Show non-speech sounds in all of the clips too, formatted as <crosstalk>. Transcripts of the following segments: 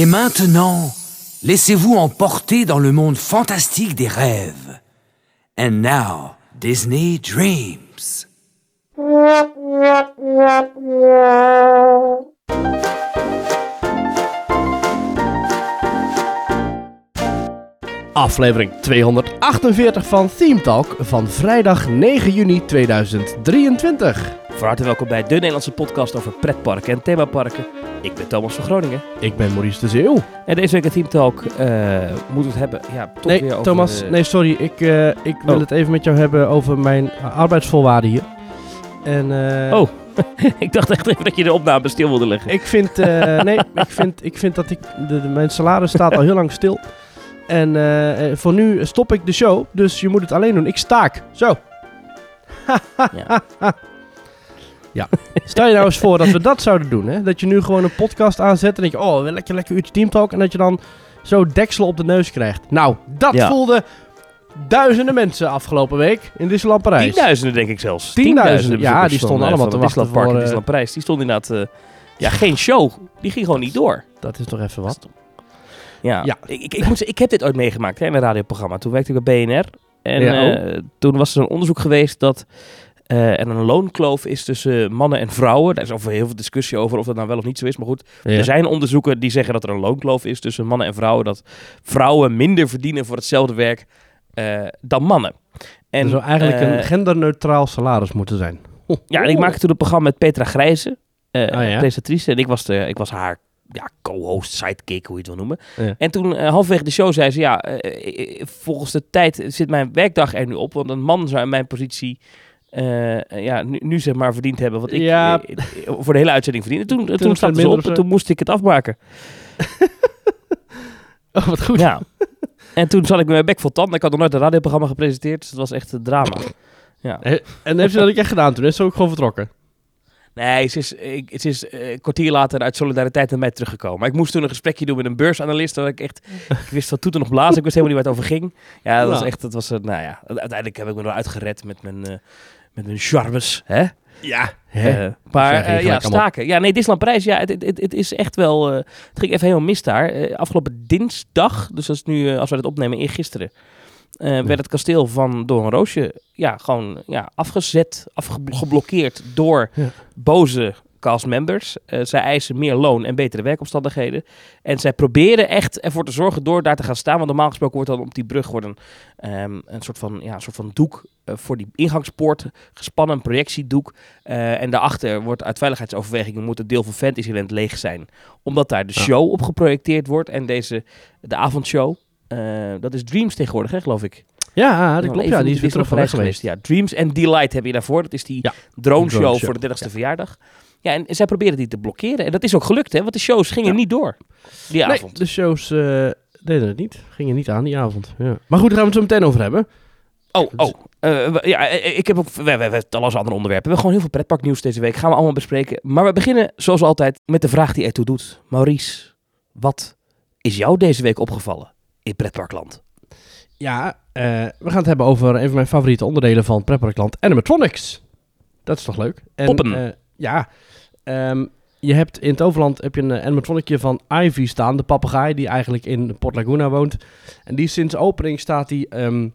Et maintenant, laissez-vous emporter dans le monde fantastique des rêves. And now, Disney Dreams. Aflevering 248 van Theme Talk van vrijdag 9 juni 2023. Van harte welkom bij de Nederlandse podcast over pretparken en themaparken. Ik ben Thomas van Groningen. Ik ben Maurice de Zeeuw. En deze week in Team Talk moeten we het hebben ja, toch Nee, weer over... Thomas, nee, sorry. Ik, eh, ik wil Oh. het even met jou hebben over mijn uh, arbeidsvoorwaarden hier. En, eh, Oh. <laughs> ik dacht echt even dat je de opname stil wilde leggen. Ik vind, <laughs> nee, ik vind, ik vind dat ik, de, de- mijn salaris staat al heel lang stil. En voor nu stop ik de show, dus je moet het alleen doen. Ik staak. Zo. Ja. <laughs> Ja. Stel je nou eens voor dat we dat zouden doen, hè? Dat je nu gewoon een podcast aanzet en denk je, oh, lekker, lekker uurtje teamtalk. En dat je dan zo deksel op de neus krijgt. Nou, dat Ja. voelden duizenden mensen afgelopen week in Disneyland Parijs. Tienduizenden denk ik zelfs. Tienduizenden, ja, die stonden eh, allemaal te wachten Disneyland Park voor, en eh, Disneyland Parijs. Die stonden inderdaad... eh, ja, geen show. Die ging gewoon niet door. Dat is toch even wat. Ja, Ja. Ik, ik, ik, moet, zeggen, ik heb dit ooit meegemaakt hè, in een radioprogramma. Toen werkte ik bij BNR. En Ja, toen was er een onderzoek geweest dat eh, er een loonkloof is tussen mannen en vrouwen. Daar is over heel veel discussie over of dat nou wel of niet zo is. Maar goed, er zijn onderzoeken die zeggen dat er een loonkloof is tussen mannen en vrouwen. Dat vrouwen minder verdienen voor hetzelfde werk eh, dan mannen. En, er zou eigenlijk eh, een genderneutraal salaris moeten zijn. ja, en ik maakte toen een programma met Petra Grijze, eh ja. presentatrice. En ik was, de, ik was haar ja, co-host, sidekick, hoe je het wil noemen. Ja. En toen, eh, halverwege de show, zei ze... Ja, eh, eh, volgens de tijd zit mijn werkdag er nu op. Want een man zou in mijn positie... eh, ja, nu, nu zeg maar verdiend hebben wat ik Ja. eh, eh, voor de hele uitzending verdiende. Toen, toen, Toen stapte ze op en toen moest ik het afmaken. <laughs> Oh, wat goed. Ja. en toen zat ik met mijn bek vol tanden. Ik had nog nooit een radioprogramma gepresenteerd, dus het was echt een drama. Ja. En heeft ze dat ook echt gedaan toen? Is ze ook gewoon vertrokken? Nee, ze is, ik, ze is eh, een kwartier later uit solidariteit naar mij teruggekomen. Maar ik moest toen een gesprekje doen met een beursanalist. Dat ik echt, ik wist van toeten nog blazen. Ik wist helemaal niet waar het over ging. Ja, dat was Ja. echt, dat was, eh, nou ja. Uiteindelijk heb ik me er uitgered met mijn, eh, met mijn charmes, hè. Ja. Eh, Zeg maar eh, ja, staken. Ja, nee, Disneyland Parijs, ja, het, het, het, het is echt wel... eh, het ging even helemaal mis daar. Eh, afgelopen dinsdag, dus dat is nu, als we dit opnemen, eergisteren... eh werd het kasteel van Door een Roosje ja, gewoon ja, afgezet, afgeblokkeerd door Ja. boze castmembers. Eh zij eisen meer loon en betere werkomstandigheden. En zij proberen echt ervoor te zorgen door daar te gaan staan. Want normaal gesproken wordt dan op die brug wordt een, ehm, een, soort, van, ja, een soort van doek eh, voor die ingangspoort gespannen, een projectiedoek. Eh, en daarachter wordt uit veiligheidsoverwegingen moet het deel van Fantasyland leeg zijn. Omdat daar de show op geprojecteerd wordt. En deze, de avondshow, dat is Dreams tegenwoordig, hè, geloof ik. Ja, dat klopt. Ja, die is weer terug van weg geweest. Ja, Dreams en Delight heb je daarvoor. Dat is die Ja, drone de show drone voor de 30ste verjaardag. Ja, en zij proberen die te blokkeren. En dat is ook gelukt, hè? Want de shows gingen Ja. niet door die Nee, avond. de shows eh, deden het niet. Gingen niet aan die avond. Ja. Maar goed, daar gaan we het zo meteen over hebben. Oh, oh. Eh, ja, eh, ik heb ook... We, we, we hebben talloze andere onderwerpen. We hebben gewoon heel veel pretparknieuws deze week. Gaan we allemaal bespreken. Maar we beginnen, zoals altijd, met de vraag die ertoe doet. Maurice, wat is jou deze week opgevallen in pretparkland? Ja, we gaan het hebben over een van mijn favoriete onderdelen van Prepperkland, animatronics. Dat is toch leuk? En, Poppen. Ja, ehm, je hebt in het overland heb je een animatronicje van Ivy staan, de papegaai die eigenlijk in Port Laguna woont. En die sinds opening staat die ehm,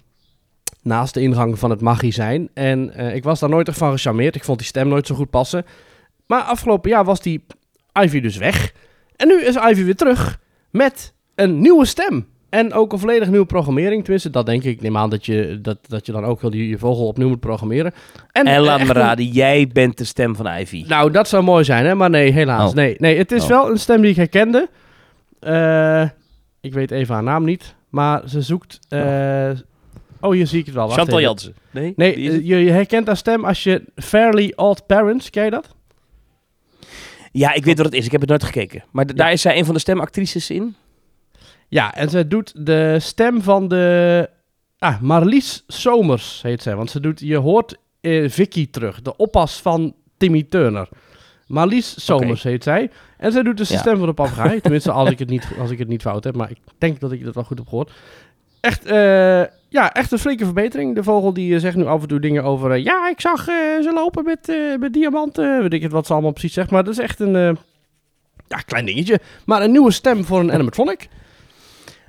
naast de ingang van het magazijn. En eh, ik was daar nooit echt van gecharmeerd. Ik vond die stem nooit zo goed passen. Maar afgelopen jaar was die Ivy dus weg. En nu is Ivy weer terug met een nieuwe stem. En ook een volledig nieuwe programmering. Tenminste, dat denk ik. Ik neem aan dat je, dat, dat je dan ook die je vogel opnieuw moet programmeren. En eh, laat echt me een- raden, jij bent de stem van Ivy. Nou, dat zou mooi zijn, hè? Maar nee, helaas. Oh. Nee, nee, het is Oh. wel een stem die ik herkende. Eh, ik weet even haar naam niet. Maar ze zoekt... eh, oh, hier zie ik het wel. Wacht Chantal even. Jansen. Nee? Nee, eh, je, je herkent haar stem als je Fairly Odd Parents, ken je dat? Ja, ik weet wat het is. Ik heb het nooit gekeken. Maar daar is zij een van de stemactrices in. Ja, en ze doet de stem van de... Ah, Marlies Somers heet zij. Want ze doet... Je hoort eh, Vicky terug. De oppas van Timmy Turner. Marlies Somers heet zij. En zij doet dus de Ja. stem van de papegaai. <laughs> Tenminste, als ik, het niet, als ik het niet fout heb. Maar ik denk dat ik dat wel goed heb gehoord. Echt, eh, ja, echt een flinke verbetering. De vogel die eh, zegt nu af en toe dingen over... ja, ik zag ze lopen met, met diamanten. Weet ik het wat ze allemaal precies zegt. Maar dat is echt een... ja, klein dingetje. Maar een nieuwe stem voor een animatronic.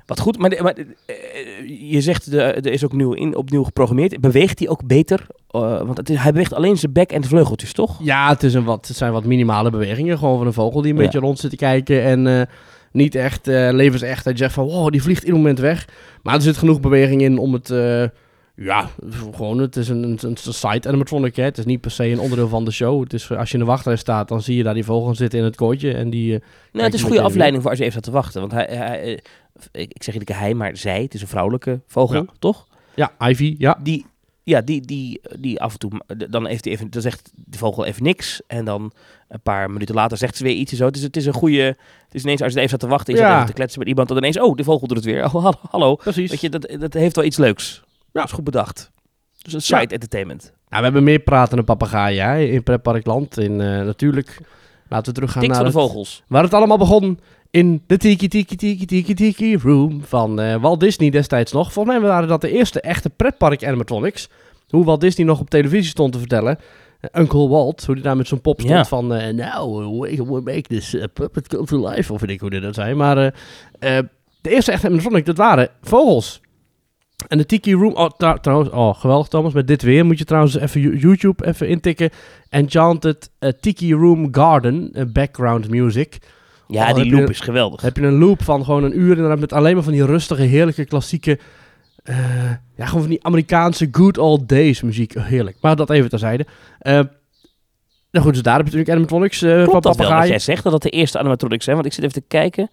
Wat goed, maar, de- maar eh, je zegt de, er is ook nieuw in, opnieuw geprogrammeerd. Beweegt hij ook beter? Eh, want het is, hij beweegt alleen zijn bek en de vleugeltjes, toch? Ja, het, is een wat, het zijn wat minimale bewegingen. Gewoon van een vogel die een Ja. beetje rond zit te kijken. En eh, niet echt eh levensecht. Dat je zegt van, wow, die vliegt ieder moment weg. Maar er zit genoeg beweging in om het... ja, gewoon, het is een, een, een side animatronic, hè. Het is niet per se een onderdeel van de show. Het is, als je in de wachtrij staat, dan zie je daar die vogel zitten in het kooitje. En die... Nou, het is een goede afleiding voor als je even staat te wachten. Want hij, hij, ik ik zeg niet hij, maar zij, het is een vrouwelijke vogel, Ja. toch? ja, Ivy, ja. Die, ja, die, die, die af en toe, dan, heeft even, dan zegt de vogel even niks. En dan een paar minuten later zegt ze weer iets en zo. Het is, het is een goede, het is ineens als je even staat te wachten, je Ja. even te kletsen met iemand, dan ineens, oh, de vogel doet het weer. Oh, hallo. Precies. Weet je, dat, dat heeft wel iets leuks. Ja. Dat is goed bedacht. Dus een side Ja. entertainment. Nou, we hebben meer pratende papegaaien hè, in Pretparkland. In, eh, natuurlijk, laten we teruggaan Tik naar van de het- vogels. Waar het allemaal begon in de Tiki Tiki Tiki Tiki Tiki Room van eh, Walt Disney destijds nog. Volgens mij waren dat de eerste echte pretpark animatronics. Hoe Walt Disney nog op televisie stond te vertellen. Eh, Uncle Walt, hoe die daar met zo'n pop stond Ja. van... eh nou, we, we make this puppet come to life. Of weet ik hoe dit dat zei. Maar de eerste echte animatronics, dat waren vogels. En de Tiki Room... Oh, tra- trouwens, oh, geweldig Thomas. Met dit weer moet je trouwens even Yo- YouTube even intikken. Enchanted Tiki Room Garden, background music. Ja, Oh, die je- loop is geweldig. Heb je een loop van gewoon een uur inderdaad met alleen maar van die rustige, heerlijke, klassieke... eh, ja, gewoon van die Amerikaanse good old days muziek. Heerlijk. Maar dat even terzijde. Eh nou goed, dus daar heb je natuurlijk animatronics eh van dat wel wat jij zegt, dat dat de eerste animatronics zijn? Want ik zit even te kijken.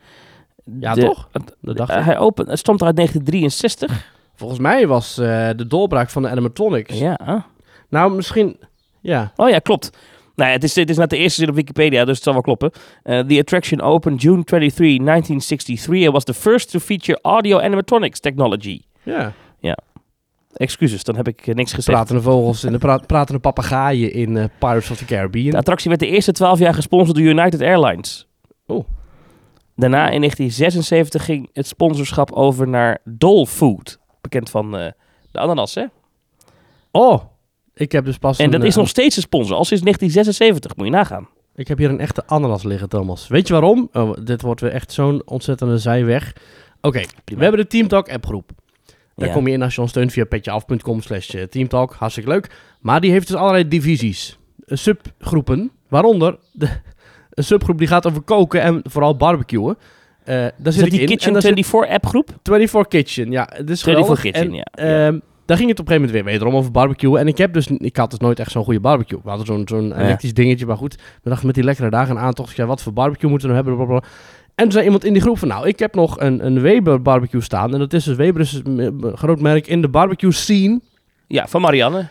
Ja, De- toch? Dat dacht ik. hij opent, het stamt uit 1963. Volgens mij was de doorbraak van de animatronics. Ja. Nou, misschien... Ja. Oh ja, klopt. Nou ja, het is, het is net de eerste zin op Wikipedia, dus het zal wel kloppen. Eh, the attraction opened June 23, 1963 and was the first to feature audio animatronics technology. Ja. Excuses, dan heb ik eh, niks gezegd. Pratende vogels en de pra pratende papegaaien in eh, Pirates of the Caribbean. De attractie werd de eerste 12 jaar gesponsord door United Airlines. Oh. Daarna in 1976 ging het sponsorschap over naar Dole Food. Bekend van eh, de ananas, hè? Oh, ik heb dus pas En een, dat is eh, nog steeds een sponsor, al sinds 1976. Moet je nagaan. Ik heb hier een echte ananas liggen, Thomas. Weet je waarom? Oh, dit wordt weer echt zo'n ontzettende zijweg. Oké, we hebben de Teamtalk appgroep. Daar Ja. kom je in als je ons steunt via petjeaf.com slash eh, teamtalk. Hartstikke leuk. Maar die heeft dus allerlei divisies. Eh, subgroepen, waaronder de, <laughs> een subgroep die gaat over koken en vooral barbecuen. Daar Is zit dat ik die in. Kitchen en daar zit 24 appgroep? 24 Kitchen, ja. Is 24 geweldig. Kitchen, en, ja, ja. Daar ging het op een gegeven moment weer wederom over barbecuen. En ik, heb dus, ik had dus nooit echt zo'n goede barbecue. We hadden zo'n zo'n elektrisch dingetje, maar goed. We dachten met die lekkere dagen en aantocht, ja, wat voor barbecue moeten we nou hebben? Blablabla. En er zei iemand in die groep van, nou, ik heb nog een, een Weber barbecue staan. En dat is dus, Weber is een groot merk in de barbecue scene. Ja, van Marianne.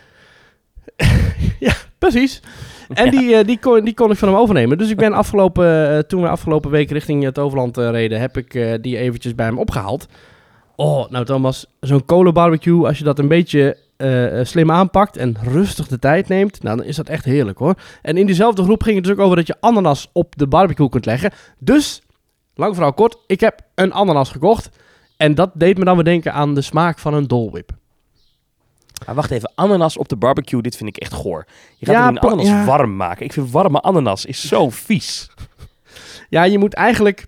<laughs> Precies. En die, eh, die, kon, die kon ik van hem overnemen. Dus ik ben afgelopen, eh, toen we afgelopen week richting het Overland eh, reden, heb ik die eventjes bij hem opgehaald. Oh, nou Thomas, zo'n kolenbarbecue, als je dat een beetje eh, eh, slim aanpakt en rustig de tijd neemt, nou dan is dat echt heerlijk hoor. En in diezelfde groep ging het dus ook over dat je ananas op de barbecue kunt leggen. Dus, lang verhaal kort, ik heb een ananas gekocht. En dat deed me dan weer denken aan de smaak van een dolwip. Maar wacht even, ananas op de barbecue, dit vind ik echt goor. Je gaat Ja, een ananas ja. warm maken. Ik vind warme ananas is zo vies. Ja, je moet eigenlijk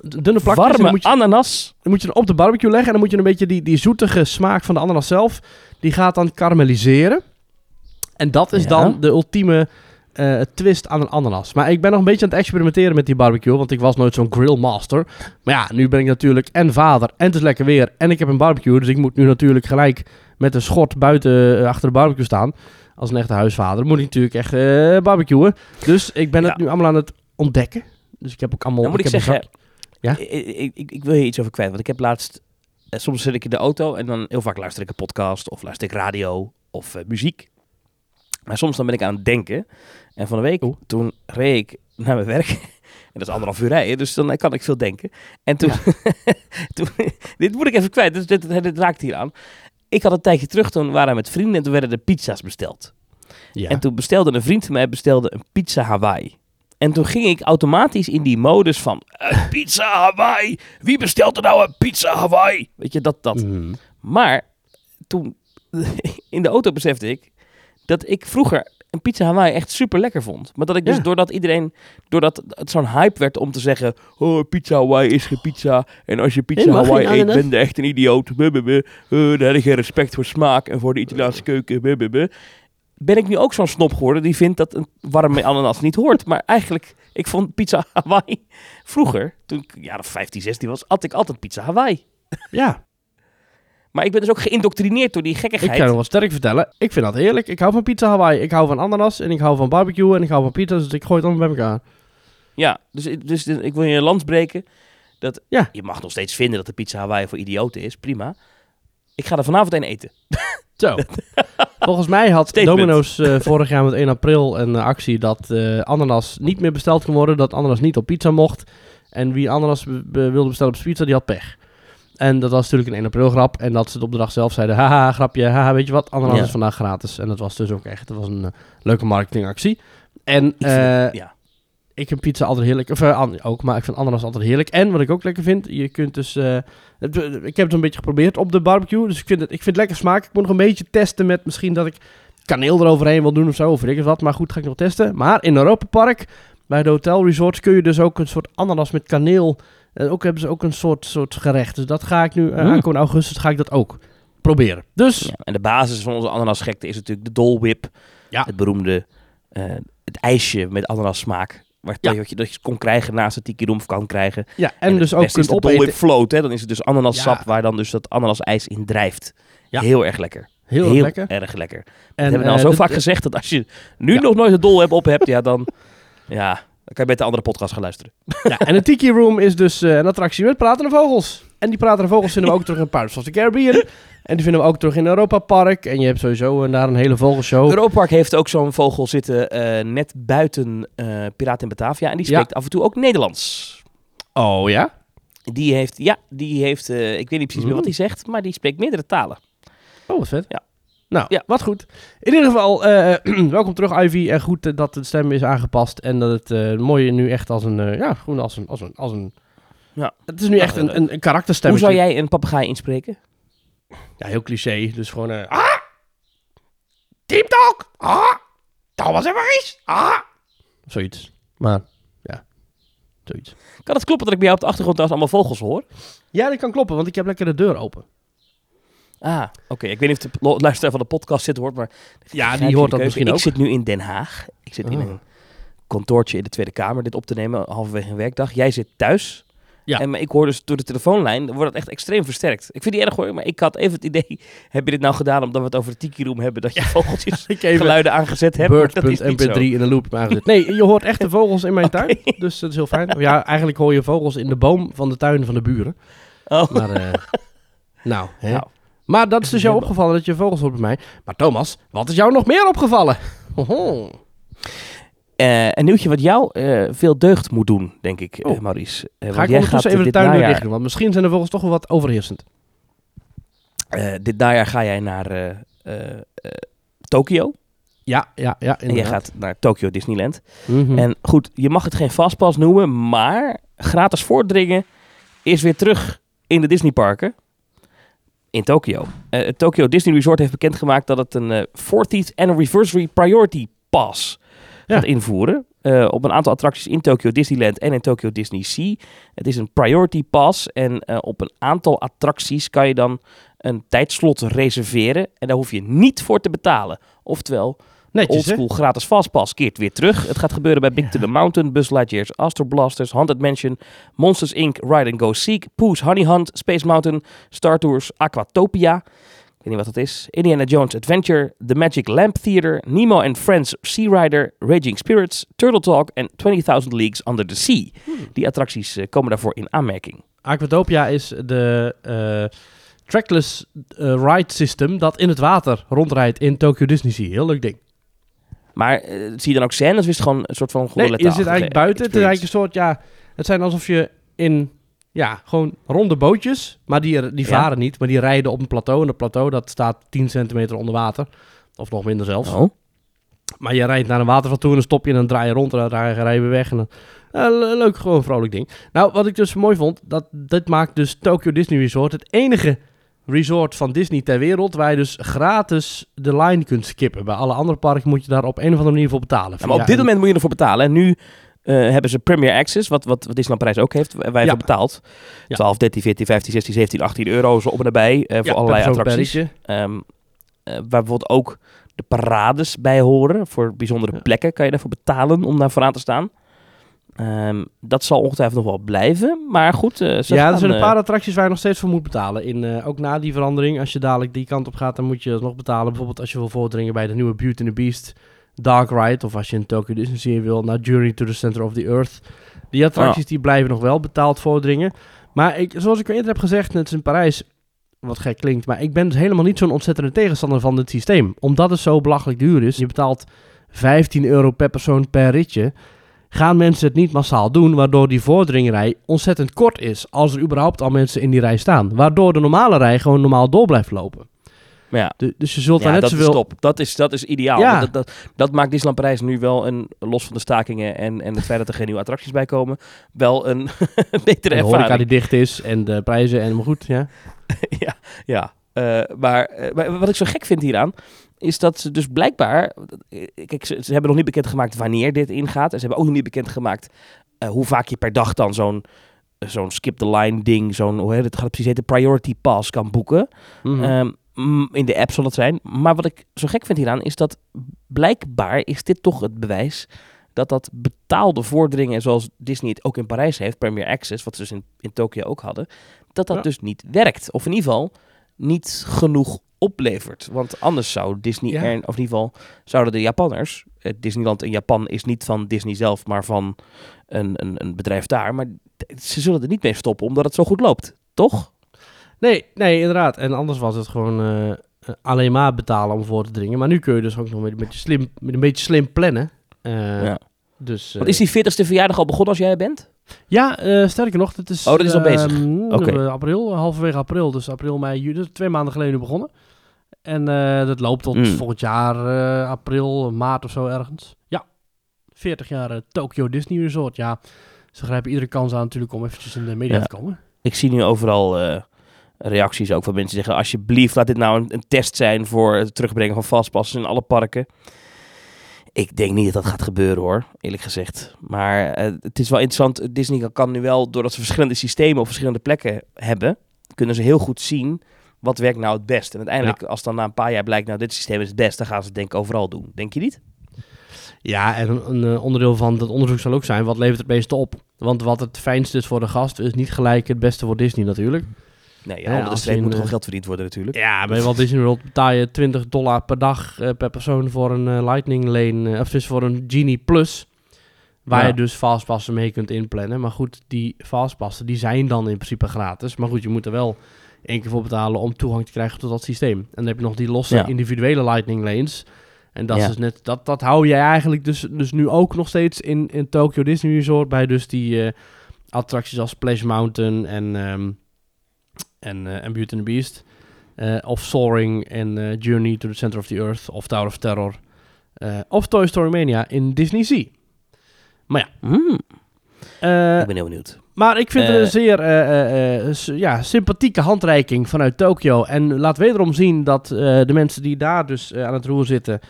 dunne plakjes... warme moet je, ananas? Dan moet je op de barbecue leggen en dan moet je een beetje die, die zoetige smaak van de ananas zelf, die gaat dan karamelliseren. En dat is Ja. dan de ultieme eh, twist aan een ananas. Maar ik ben nog een beetje aan het experimenteren met die barbecue, want ik was nooit zo'n grillmaster. Maar ja, nu ben ik natuurlijk en vader en het is lekker weer en ik heb een barbecue, dus ik moet nu natuurlijk gelijk met een schort buiten eh, achter de barbecue staan. Als een echte huisvader moet ik natuurlijk echt eh barbecuen. Dus ik ben het nu allemaal aan het ontdekken. Dus ik heb ook allemaal... Dan moet ik, heb een zeggen, Ja? ik, ik, wil hier iets over kwijt. Want ik heb laatst, eh, soms zit ik in de auto en dan heel vaak luister ik een podcast of luister ik radio of eh, muziek. Maar soms dan ben ik aan het denken. En van de week, toen reed ik naar mijn werk. <laughs> En dat is anderhalf uur rijden, dus dan kan ik veel denken. En toen, <laughs> toen dit moet ik even kwijt, dus dit, dit, raakt hier aan. Ik had een tijdje terug, toen waren we met vrienden en toen werden de pizza's besteld. Ja. En toen bestelde een vriend van mij bestelde een pizza Hawaii. En toen ging ik automatisch in die modus van... "Eh, pizza Hawaii! Wie bestelt er nou een pizza Hawaii? Weet je, dat, dat. Mhm. Maar toen <laughs> in de auto besefte ik... dat ik vroeger een pizza Hawaii echt super lekker vond. Maar dat ik dus Ja. doordat iedereen, doordat het zo'n hype werd om te zeggen, oh, pizza Hawaii is geen pizza. En als je pizza Nee, Hawaii geen eet, ben je echt een idioot. Buh, buh, buh. Dan heb je geen respect voor smaak en voor de Italiaanse keuken. Ben ik nu ook zo'n snop geworden die vindt dat een warme ananas niet hoort. Maar eigenlijk, ik vond pizza <laughs> Hawaii vroeger, toen ik of 15, 16 was, at ik altijd pizza Hawaii. Ja, Maar ik ben dus ook geïndoctrineerd door die ik gekkigheid. kan nog wel sterk vertellen. Ik vind dat heerlijk. Ik hou van pizza Hawaii. Ik hou van ananas en ik hou van barbecue en ik hou van pizza. Dus ik gooi het allemaal bij elkaar. Ja, dus, dus ik wil je een lans breken. Dat, Ja. Je mag nog steeds vinden dat de pizza Hawaii voor idioten is. Prima. Ik ga er vanavond een eten. Zo. <laughs> Volgens mij had Statement. Domino's eh, vorig jaar met 1 april een eh, actie dat eh, ananas niet meer besteld kon worden. Dat ananas niet op pizza mocht. En wie ananas wilde bestellen op pizza, die had pech. En dat was natuurlijk een 1 april grap. En dat ze het op de dag zelf zeiden, haha, grapje, haha, weet je wat, ananas Ja. is vandaag gratis. En dat was dus ook echt, dat was een leuke marketingactie. En ja. Ik vind pizza altijd heerlijk. Of eh, ook, maar ik vind ananas altijd heerlijk. En wat ik ook lekker vind, je kunt dus... het- ik heb het een beetje geprobeerd op de barbecue. Dus ik vind het, ik vind het lekker smaak. Ik moet nog een beetje testen met misschien dat ik kaneel eroverheen wil doen of zo. Of weet ik wat. Maar goed, ga ik nog testen. Maar in Europa Park, bij de hotel resorts, kun je dus ook een soort ananas met kaneel. En ook hebben ze ook een soort, soort gerecht. Dus dat ga ik nu, eh Mm. aankomende augustus, ga ik dat ook proberen. Dus, Ja, En de basis van onze ananasgekte is natuurlijk de Dole Whip. Ja. Het beroemde het ijsje met ananas smaak. Waar Ja. dat je, dat je kon krijgen naast het tiki room kan krijgen. ja, en, dus ook kunt opeten. float. Hè? Dan is het dus ananassap Ja. waar dan dus dat ananasijs in drijft. Ja. Heel erg lekker. Heel, erg lekker. erg lekker. En, we hebben al eh, zo dit- vaak gezegd dat als je nu nog nooit de Dole Whip op hebt, ja <laughs> dan, ja, dan kan je beter een andere podcast gaan luisteren. Ja, en de Tiki Room is dus eh, een attractie met pratende vogels. En die pratende vogels vinden we ook <laughs> terug in Pirates of the Caribbean. En die vinden we ook terug in Europa Park. En je hebt sowieso eh, daar een hele vogelshow. Europa Park heeft ook zo'n vogel zitten eh, net buiten eh Piraten in Batavia. En die Ja. spreekt af en toe ook Nederlands. Oh ja? Die heeft, ja, die heeft, eh, ik weet niet precies meer wat hij zegt, maar die spreekt meerdere talen. Oh, wat vet. Ja. Nou, Ja. wat goed. In ieder geval, eh, <clears throat> welkom terug Ivy. En goed dat de stem is aangepast. En dat het eh mooie nu echt als een, ja, gewoon als een, als een, als een... Ja. Het is nu echt een, een, een karakterstem. Hoe zou jij een papegaai inspreken? Ja, heel cliché. Dus gewoon... eh ah! Deep Talk! Ah! Thomas en Maurice! Ah! Zoiets. Maar, ja. Zoiets. Kan het kloppen dat ik bij jou op de achtergrond trouwens allemaal vogels hoor? Ja, dat kan kloppen, want ik heb lekker de deur open. Ah, oké. Ik weet niet of de luisteraar van de podcast zit hoort, maar... Ja, die je hoort dat misschien Ik ook. zit nu in Den Haag. Ik zit in Oh. een kantoortje in de Tweede Kamer dit op te nemen, halverwege een werkdag. Jij zit thuis. Ja. En maar ik hoor dus door de telefoonlijn, wordt het echt extreem versterkt. Ik vind die erg hoor, maar ik had even het idee, <laughs> heb je dit nou gedaan omdat we het over de Tiki Room hebben, dat je vogeltjes <laughs> Ik even geluiden aangezet hebt? Maar <laughs> dat is niet Bird.mp3 zo. in een loop aangezet. Nee, je hoort echte vogels in mijn tuin. Dus dat is heel fijn. Ja, eigenlijk hoor je vogels in de boom van de tuin van de buren. Oh. Maar, eh, nou, hè. Nou. Maar dat is dus jou opgevallen dat je vogels hoort bij mij. Maar Thomas, wat is jou nog meer opgevallen? Hoho. Eh, een nieuwtje wat jou eh, veel deugd moet doen, denk ik, eh, Oh. Maurice. Eh, Ga ik ondertussen even de tuindeur najaar- want misschien zijn de vogels toch wel wat overheersend. eh, dit najaar ga jij naar eh, eh, eh, Tokio. Ja, ja, ja. En jij gaat naar Tokyo Disneyland. Mhm. En goed, je mag het geen vastpas noemen, maar gratis voordringen is weer terug in de Disneyparken in Tokio. Eh, het Tokyo Disney Resort heeft bekendgemaakt dat het een eh 40th Anniversary Priority Pass. Gaat invoeren. eh, op een aantal attracties in Tokyo Disneyland en in Tokyo Disney Sea. Het is een Priority Pass en eh, op een aantal attracties kan je dan een tijdslot reserveren. En daar hoef je niet voor te betalen. Oftewel, Netjes, hè? Oldschool gratis fastpass keert weer terug. Het gaat gebeuren bij Big to the Mountain, Buzz Lightyear's Astro Blasters, Haunted Mansion, Monsters Inc., Ride and Go Seek, Pooh's Honey Hunt, Space Mountain, Star Tours, Aquatopia. Ik weet niet wat dat is. Indiana Jones Adventure, The Magic Lamp Theater, Nemo and Friends Sea Rider, Raging Spirits, Turtle Talk en 20.000 Leagues Under the Sea. Die attracties eh, komen daarvoor in aanmerking. Aquatopia is de eh, trackless eh, ride system dat in het water rondrijdt in Tokyo Disney Sea. Heel leuk ding. Maar zie je dan ook scènes of is het gewoon een soort van Nee, je zit eigenlijk buiten. Het is eigenlijk een soort, ja, het zijn alsof je in, ja, gewoon ronde bootjes, maar die, die Ja. varen niet, maar die rijden op een plateau. En dat plateau, dat staat 10 centimeter onder water. Of nog minder zelfs. Oh. Maar je rijdt naar een waterval toe en dan stop je en dan draai je rond en dan rij je weer weg. En dan, le- leuk, gewoon een vrolijk ding. Nou, wat ik dus mooi vond, dat dit maakt dus Tokyo Disney Resort het enige resort van Disney ter wereld, waar je dus gratis de line kunt skippen. Bij alle andere parken moet je daar op een of andere manier voor betalen. Ja, maar op dit moment moet je ervoor betalen. En nu eh, hebben ze Premier Access, wat, wat, wat Disneyland Parijs ook heeft, waar je Ja. Ja. 12, 13, 14, 15, 16, 17, 18 euro zo op en nabij eh, voor allerlei attracties. Ehm, eh, waar bijvoorbeeld ook de parades bij horen. Voor bijzondere plekken kan je daarvoor betalen om daar vooraan te staan. Ehm, dat zal ongetwijfeld nog wel blijven. Maar goed, Ja, gaan, er zijn een paar attracties waar je nog steeds voor moet betalen. In, ook na die verandering, als je dadelijk die kant op gaat, dan moet je nog betalen. Bijvoorbeeld als je wil voordringen bij de nieuwe Beauty and the Beast Dark Ride. Of als je in Tokyo Disney wil naar Journey to the Center of the Earth. Die attracties die blijven nog wel betaald voordringen. Maar ik, zoals ik al eerder heb gezegd, net als in Parijs, wat gek klinkt. Maar ik ben dus helemaal niet zo'n ontzettende tegenstander van dit systeem. Omdat het zo belachelijk duur is. Je betaalt 15 euro per persoon per ritje gaan mensen het niet massaal doen, waardoor die vorderingrij ontzettend kort is, als er überhaupt al mensen in die rij staan. Waardoor de normale rij gewoon normaal door blijft lopen. Ja, Du- dus je zult ja daar net dat is zoveel... top. Dat is, dat is ideaal. Ja. Dat, dat, dat maakt Disneyland Parijs nu wel een, los van de stakingen en, en het feit dat er geen nieuwe attracties bij komen, wel een <laughs> betere En de ervaring. die dicht is en de prijzen en maar goed, ja. <laughs> ja, ja. Eh, maar, eh, maar wat ik zo gek vind hieraan, is dat ze dus blijkbaar... eh, Kijk, ze, ze hebben nog niet bekendgemaakt wanneer dit ingaat. En ze hebben ook nog niet bekendgemaakt eh hoe vaak je per dag dan zo'n zo'n skip-the-line ding, zo'n, hoe heet het, gaat het precies heten, priority pass kan boeken. Mm, in de app zal het zijn. Maar wat ik zo gek vind hieraan, is dat blijkbaar is dit toch het bewijs dat dat betaalde vorderingen, zoals Disney het ook in Parijs heeft, Premier Access, wat ze dus in, in Tokio ook hadden, dat dat Ja. dus niet werkt. Of in ieder geval niet genoeg oplevert. Want anders zou Disney, Ja. er, of in ieder geval zouden de Japanners, eh, Disneyland in Japan is niet van Disney zelf, maar van een, een, een bedrijf daar, maar ze zullen er niet mee stoppen omdat het zo goed loopt. Toch? Nee, nee, inderdaad. En anders was het gewoon eh, eh, alleen maar betalen om voor te dringen. Maar nu kun je dus ook nog met, met, je slim, met een beetje slim plannen. Eh, Ja. Dus, Want eh, is die 40ste verjaardag al begonnen als jij er bent? Ja, eh, sterker nog, het is... Oh, dat is al bezig. ehm, Oké. eh, april, halverwege april. Dus april, mei, juni. dus twee maanden geleden begonnen. En eh, dat loopt tot Mm. volgend jaar, april, maart of zo ergens. Ja, 40 jaar Tokyo Disney Resort. Ja, ze grijpen iedere kans aan natuurlijk om eventjes in de media Ja. te komen. Ik zie nu overal eh, reacties ook van mensen zeggen... alsjeblieft, laat dit nou een, een test zijn voor het terugbrengen van vastpassen in alle parken. Ik denk niet dat dat gaat gebeuren hoor, eerlijk gezegd. Maar eh, het is wel interessant. Disney kan nu wel, doordat ze verschillende systemen op verschillende plekken hebben... kunnen ze heel goed zien wat werkt nou het best. En uiteindelijk, als dan na een paar jaar blijkt... nou, dit systeem is het best, dan gaan ze het denk ik overal doen. Denk je niet? Ja, en een, een, eh, onderdeel van dat onderzoek zal ook zijn, wat levert het meeste op? Want wat het fijnste is voor de gast, is niet gelijk het beste voor Disney natuurlijk. Nee, ja, onder de streep moet er eh, gewoon geld verdiend worden natuurlijk. Ja, bij Walt Disney World betaal je 20 dollar per dag eh, per persoon voor een eh, Lightning Lane, of dus voor een Genie Plus. Waar Ja. je dus fastpassen mee kunt inplannen. Maar goed, die fastpassen die zijn dan in principe gratis. Maar goed, je moet er wel één keer voor betalen om toegang te krijgen tot dat systeem. En dan heb je nog die losse Ja. individuele Lightning Lanes. En dat Ja. is dus net, dat, dat hou je eigenlijk dus, dus nu ook nog steeds in, in Tokyo Disney Resort. Bij dus die attracties als Splash Mountain en, ehm, en, eh, en Beauty and the Beast. Eh, of Soaring en eh, Journey to the Center of the Earth. Of Tower of Terror. of Toy Story Mania in Disney Sea. Hmm, Eh, ik ben heel benieuwd. maar ik vind het een zeer ja, sympathieke handreiking vanuit Tokio. En laat wederom zien dat de mensen die daar dus aan het roer zitten...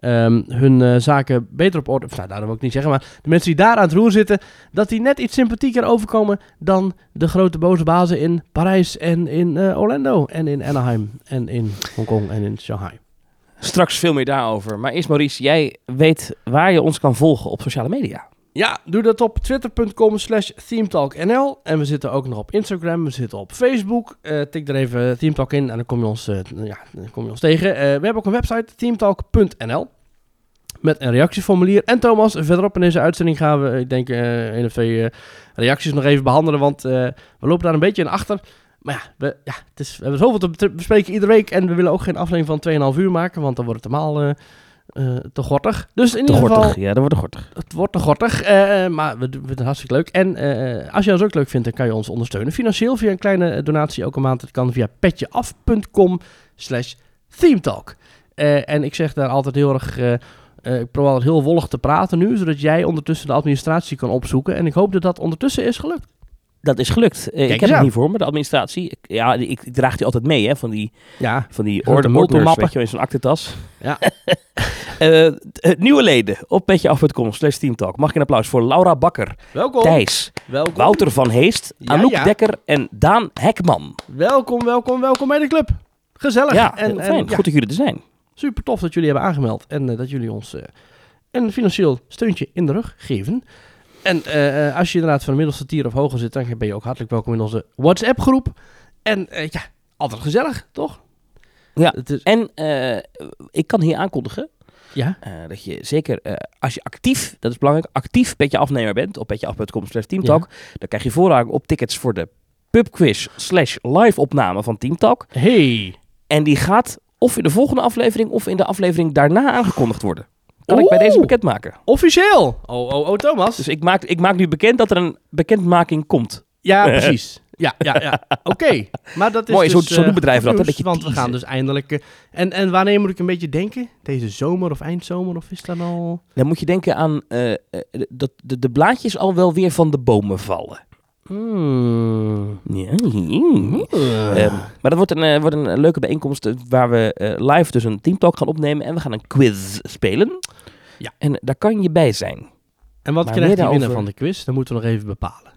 ehm, hun eh, zaken beter op orde... Nou, dat wil ik niet zeggen, maar de mensen die daar aan het roer zitten... dat die net iets sympathieker overkomen dan de grote boze bazen in Parijs en in eh, Orlando... en in Anaheim en in Hongkong en in Shanghai. Straks veel meer daarover. Maar eerst Maurice, jij weet waar je ons kan volgen op sociale media. Ja, doe dat op twitter.com slash themetalknl. En we zitten ook nog op Instagram, we zitten op Facebook. Eh, tik er even Themetalk in en dan kom je ons, eh, ja, dan kom je ons tegen. Eh, we hebben ook een website, themetalk.nl. Met een reactieformulier. En Thomas, verderop in deze uitzending gaan we, ik denk, één of twee reacties nog even behandelen. Want we lopen daar een beetje in achter. Maar ja, we, ja het is, we hebben zoveel te be- bespreken iedere week. En we willen ook geen aflevering van 2,5 uur maken, want dan wordt het helemaal eh, eh, te gortig. Dus in Te ieder geval... Ja, dat wordt te gortig. Het wordt te gortig, eh, maar we doen het hartstikke leuk. En eh, als je ons ook leuk vindt, dan kan je ons ondersteunen. Financieel via een kleine eh, donatie elke maand. Dat kan via petjeaf.com slash themetalk. Eh, en ik zeg daar altijd heel erg... eh, eh, ik probeer altijd heel wollig te praten nu, zodat jij ondertussen de administratie kan opzoeken. En ik hoop dat dat ondertussen is gelukt. Dat is gelukt. Eh, ik heb het niet voor me, de administratie. Ik, ja, ik, ik draag die altijd mee, hè, van die, Ja, van die orde weet weet je, in zo'n aktentas. Ja. <laughs> T- nieuwe leden op petjeaf.com slash teamtalk. Mag ik een applaus voor Laura Bakker, welkom. Thijs, welkom. Wouter van Heest, Ja, Anouk ja. Dekker en Daan Hekman. Welkom, welkom, welkom bij de club. Gezellig. Ja, en, heel en fijn. Goed dat jullie er zijn. super tof dat jullie hebben aangemeld en eh, dat jullie ons eh, een financieel steuntje in de rug geven. En als je inderdaad van de middelste tier of hoger zit, dan ben je ook hartelijk welkom in onze WhatsApp-groep. En ja, altijd gezellig, toch? Ja. Is, En ik kan hier aankondigen ja, eh, dat je zeker, eh, als je actief, dat is belangrijk, actief petje afnemer bent op petjeaf.com slash teamtalk, dan krijg je voorrang op tickets voor de pubquiz slash live opname van Teamtalk. hey. En die gaat of in de volgende aflevering of in de aflevering daarna aangekondigd worden. Kan ik bij deze bekendmaken. Officieel. Oh, oh, oh, Thomas. Dus ik maak, ik maak nu bekend dat er een bekendmaking komt. Ja, <laughs> precies. Ja, ja, ja. Oké. Maar dat is Mooi, zo- dus, zo doen eh, bedrijven dat, een nieuws, beetje Want we gaan dus eindelijk... eh, en, en wanneer moet ik een beetje denken? Deze zomer of eindzomer? Of is dat al... Dan moet je denken aan eh, dat de, de blaadjes al wel weer van de bomen vallen. Hmm. Ja. Ehm, maar dat wordt een, wordt een leuke bijeenkomst waar we live dus een teamtalk gaan opnemen en we gaan een quiz spelen. Ja. En daar kan je bij zijn. En wat Maar krijgt daarover- winnaar van de quiz? Dat moeten we nog even bepalen.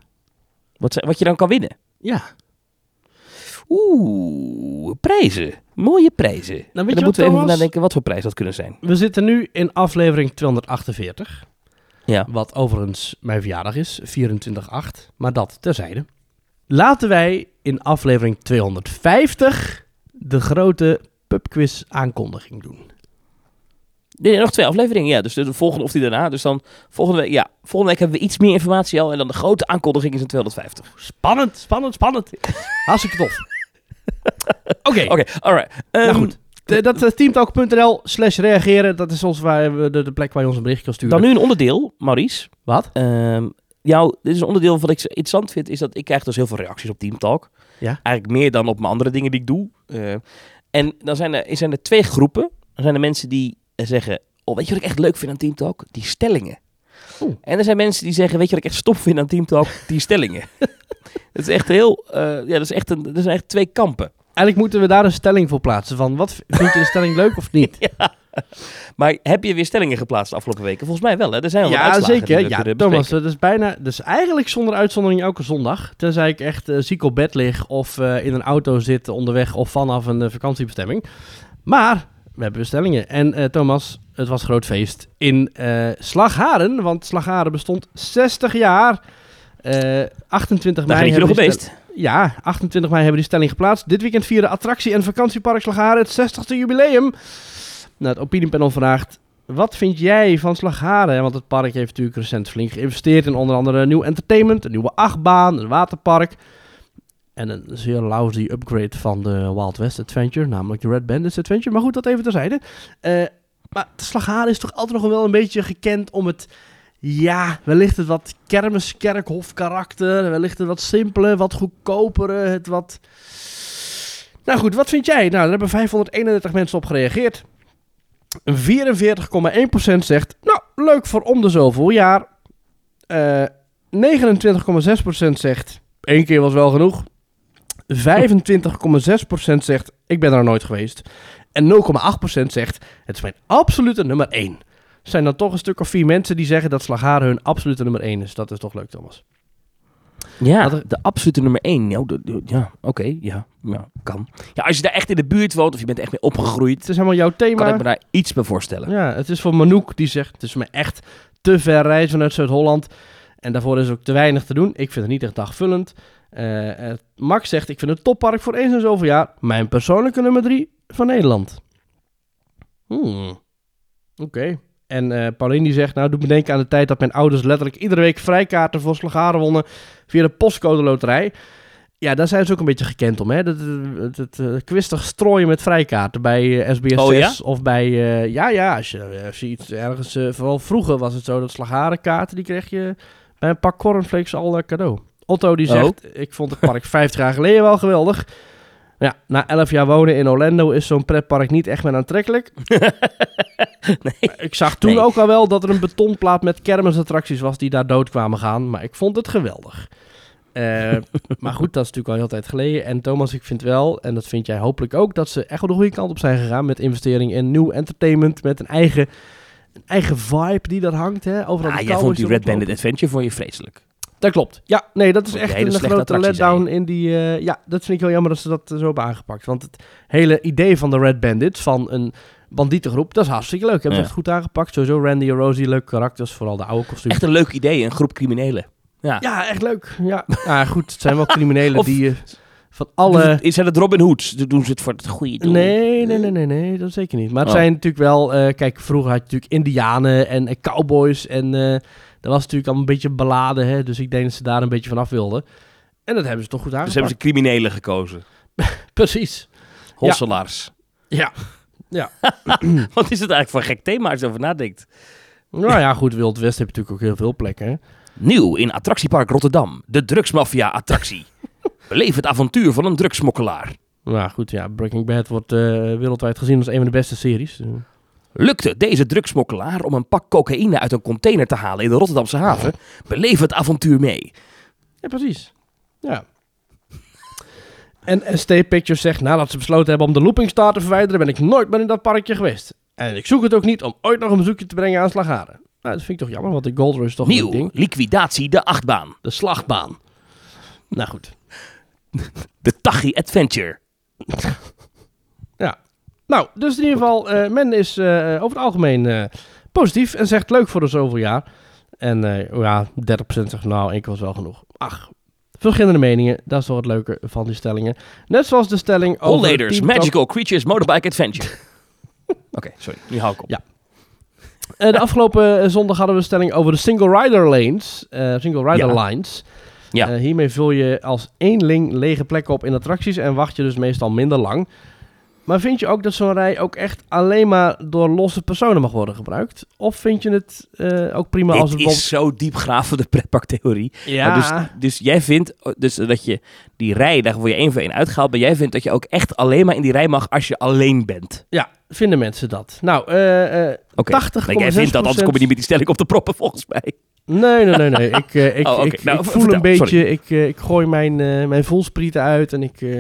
Wat, wat je dan kan winnen. Ja. Oeh, prijzen. Mooie prijzen. Nou, en dan moeten we even nadenken wat voor prijs dat kunnen zijn. We zitten nu in aflevering 248. Ja. Wat overigens mijn verjaardag is, 24-8. Maar dat terzijde. Laten wij in aflevering 250 de grote pubquiz aankondiging doen. Nee, nog twee afleveringen, ja. Dus de, de volgende of die daarna. Dus dan volgende week, ja. Volgende week hebben we iets meer informatie al. En dan de grote aankondiging is in 250. Spannend, spannend, spannend. <laughs> Hartstikke tof. <laughs> Oké, Oké, alright. nou Ehm, goed. De- dat is teamtalk.nl slash reageren. Dat is ons waar we de, de plek waar je ons een bericht kan sturen. Dan nu een onderdeel, Maurice. Wat? Ehm jou, dit is een onderdeel wat ik interessant vind, is dat ik krijg dus heel veel reacties op Teamtalk. Ja. Eigenlijk meer dan op mijn andere dingen die ik doe. Eh, en dan zijn er, zijn er twee groepen. Dan zijn er mensen die eh, zeggen, oh, weet je wat ik echt leuk vind aan Teamtalk? Die stellingen. Oeh. En er zijn mensen die zeggen, weet je wat ik echt stop vind aan Teamtalk? Die stellingen. <laughs> dat is echt heel, eh, ja, dat is echt een, dat zijn echt twee kampen. Eigenlijk moeten we daar een stelling voor plaatsen. Van wat vind je de stelling leuk of niet? <laughs> Maar heb je weer stellingen geplaatst de afgelopen weken? Volgens mij wel, hè? Er zijn wat Ja, uitslagen zeker. Ja, Thomas, bespreken. dat is bijna, dus eigenlijk zonder uitzondering elke zondag. Tenzij ik echt eh, ziek op bed lig of eh, in een auto zit onderweg of vanaf een vakantiebestemming. Maar we hebben bestellingen. En eh, Thomas, het was groot feest in eh, Slagharen, want Slagharen bestond 60 jaar. Eh 28 Daar mei. ben je nog geweest. Ja, 28 mei hebben die stelling geplaatst. Dit weekend vieren attractie- en vakantiepark Slagharen het 60ste jubileum. Nou, het opiniepanel vraagt... Wat vind jij van Slagharen? Want het park heeft natuurlijk recent flink geïnvesteerd in onder andere nieuw entertainment, een nieuwe achtbaan, een waterpark. En een zeer lousy upgrade van de Wild West Adventure, namelijk de Red Bandits Adventure. Maar goed, dat even terzijde. Eh maar Slagharen is toch altijd nog wel een beetje gekend om het... Ja, wellicht het wat kermiskerkhof karakter. Wellicht het wat simpele, wat goedkopere, het wat... Nou goed, wat vind jij? Nou, daar hebben 531 mensen op gereageerd. 44,1% zegt, nou, leuk voor om de zoveel jaar. Eh 29,6% zegt, één keer was wel genoeg. 25,6% zegt, ik ben er nooit geweest. En 0,8% zegt, het is mijn absolute nummer 1. Er zijn dan toch een stuk of vier mensen die zeggen dat Slagharen hun absolute nummer 1 is. Dat is toch leuk, Thomas? Ja, er- de absolute nummer één. Ja, de- de- ja oké, ja, ja, kan. Ja, als je daar echt in de buurt woont of je bent echt mee opgegroeid, Het is helemaal jouw thema. kan ik me daar iets bij voorstellen. Ja, het is voor Manouk die zegt: Het is me echt te ver reizen vanuit Zuid-Holland. En daarvoor is ook te weinig te doen. Ik vind het niet echt dagvullend. Eh, eh, Max zegt: Ik vind het toppark voor eens in zoveel jaar. Mijn persoonlijke nummer drie van Nederland. Hmm. Oké. En eh Paulien die zegt: Nou, doet me denken aan de tijd dat mijn ouders letterlijk iedere week vrijkaarten voor Slagharen wonnen. via de postcode loterij. Ja, daar zijn ze ook een beetje gekend om. Hè? Dat, het, het, kwistig strooien met vrijkaarten bij SBS Oh, 6 ja? of bij... ja, ja, als je, als je iets ergens... vooral vroeger was het zo dat slagarenkaarten, die kreeg je bij een pak cornflakes al cadeau. Otto die Oh. zegt, ik vond het park 50 jaar <laughs> geleden wel geweldig. Ja, na 11 jaar wonen in Orlando is zo'n pretpark niet echt meer aantrekkelijk. <laughs> nee. Ik zag toen Nee. ook al wel dat er een betonplaat met kermisattracties was die daar dood kwamen gaan. Maar ik vond het geweldig. Eh, <laughs> maar goed, dat is natuurlijk al heel tijd geleden. En Thomas, ik vind wel, en dat vind jij hopelijk ook, dat ze echt wel de goede kant op zijn gegaan met investering in nieuw entertainment, met een eigen, een eigen vibe die daar hangt. Hè, overal Ah, jij vond die Red Bandit. Adventure voor je vreselijk. Dat klopt. Ja, nee, dat is echt een grote letdown in die... eh, ja, dat vind ik heel jammer dat ze dat zo hebben aangepakt. Want het hele idee van de Red Bandits, van een bandietengroep, dat is hartstikke leuk. Hebben ze Ja. echt goed aangepakt. Sowieso Randy en Rosie, leuke karakters, vooral de oude kostuums. Echt een leuk idee, een groep criminelen. Ja. Ja, echt leuk. Ja, ja goed, het zijn wel criminelen Of- die eh, van alle... Is het Robin Hoods? Doen ze het voor het goede doel? Nee, nee, nee, nee, nee, dat zeker niet. Maar het Oh. zijn natuurlijk wel... eh, kijk, vroeger had je natuurlijk indianen en, en cowboys en... eh dat was natuurlijk allemaal een beetje beladen, hè. Dus ik denk dat ze daar een beetje vanaf wilden. En dat hebben ze toch goed Dus aangepakt. hebben ze criminelen gekozen. <laughs> Precies. Hosselaars. <laughs> Ja. Wat is het eigenlijk voor een gek thema als je erover nadenkt? Nou ja, goed, Wild West heb je natuurlijk ook heel veel plekken, hè. Nieuw in attractiepark Rotterdam. De drugsmafia-attractie. <laughs> Beleef het avontuur van een drugsmokkelaar. Nou goed, ja, Breaking Bad wordt eh, wereldwijd gezien als een van de beste series. Lukte deze drugsmokkelaar om een pak cocaïne uit een container te halen in de Rotterdamse haven? Beleef het avontuur mee. Ja, precies. Ja. <laughs> En ST Pictures zegt, nadat ze besloten hebben om de looping star te verwijderen, ben ik nooit meer in dat parkje geweest. En ik zoek het ook niet om ooit nog een bezoekje te brengen aan Slagharen. Nou, dat vind ik toch jammer, want de Gold Rush is toch een Nieuw. ding. Liquidatie de achtbaan. De slagbaan. Nou goed. <laughs> De Tachi Adventure. Ja. Nou, dus in ieder geval, eh, men is eh, over het algemeen eh, positief en zegt leuk voor de zoveel jaar. En eh, ja, 30% zegt nou, één keer was wel genoeg. Ach, verschillende meningen. Dat is wel het leuke van die stellingen. Net zoals de stelling over... Holladers, Team Talk- Magical Creatures, Motorbike Adventure. <laughs> Oké, sorry. Nu hou ik op. Ja. Eh, de afgelopen eh, zondag hadden we een stelling over de single rider lanes. eh, single rider Ja. lines. Ja. Eh, hiermee vul je als eenling lege plekken op in attracties en wacht je dus meestal minder lang. Maar vind je ook dat zo'n rij ook echt alleen maar door losse personen mag worden gebruikt? Of vind je het eh, ook prima als Dit het is zo diep graven de pretparktheorie. Ja, dus, dus jij vindt oh, dus dat je die rij, daar word je één voor één uitgehaald. Maar jij vindt dat je ook echt alleen maar in die rij mag als je alleen bent. ja, vinden mensen dat? Nou, eh eh Oké. 80,6%. Nee, jij vindt dat, anders kom je niet met die stelling op de proppen volgens mij. Nee, nee, nee, nee. Ik, eh, ik, <laughs> Oh, ik, Nou, ik v- voel vertel. een beetje, Sorry. ik, eh, ik gooi mijn, eh, mijn voelsprieten uit en ik, eh,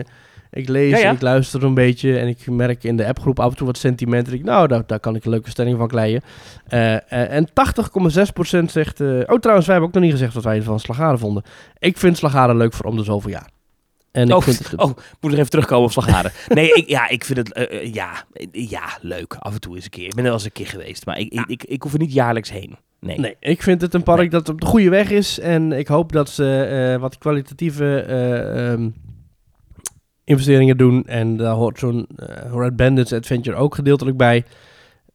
ik lees Ja, ja. en ik luister een beetje en ik merk in de appgroep af en toe wat sentiment. En ik, nou, daar, daar kan ik een leuke stelling van kleien. Eh, eh, en 80,6% zegt... eh, oh, trouwens, wij hebben ook nog niet gezegd wat wij van Slagaren vonden. Ik vind Slagaren leuk voor om de zoveel jaar. En ik Oh, vind het, oh, moet nog even terugkomen op Slagharen. Nee, ik, ja, ik vind het, ja, ja, leuk. Af en toe eens een keer. Ik ben er wel eens een keer geweest, maar ik, ik, ik, ik hoef er niet jaarlijks heen. Nee. Nee, ik vind het een park dat op de goede weg is. En ik hoop dat ze wat kwalitatieve eh, ehm, investeringen doen. En daar hoort zo'n eh, Red Bandits Adventure ook gedeeltelijk bij.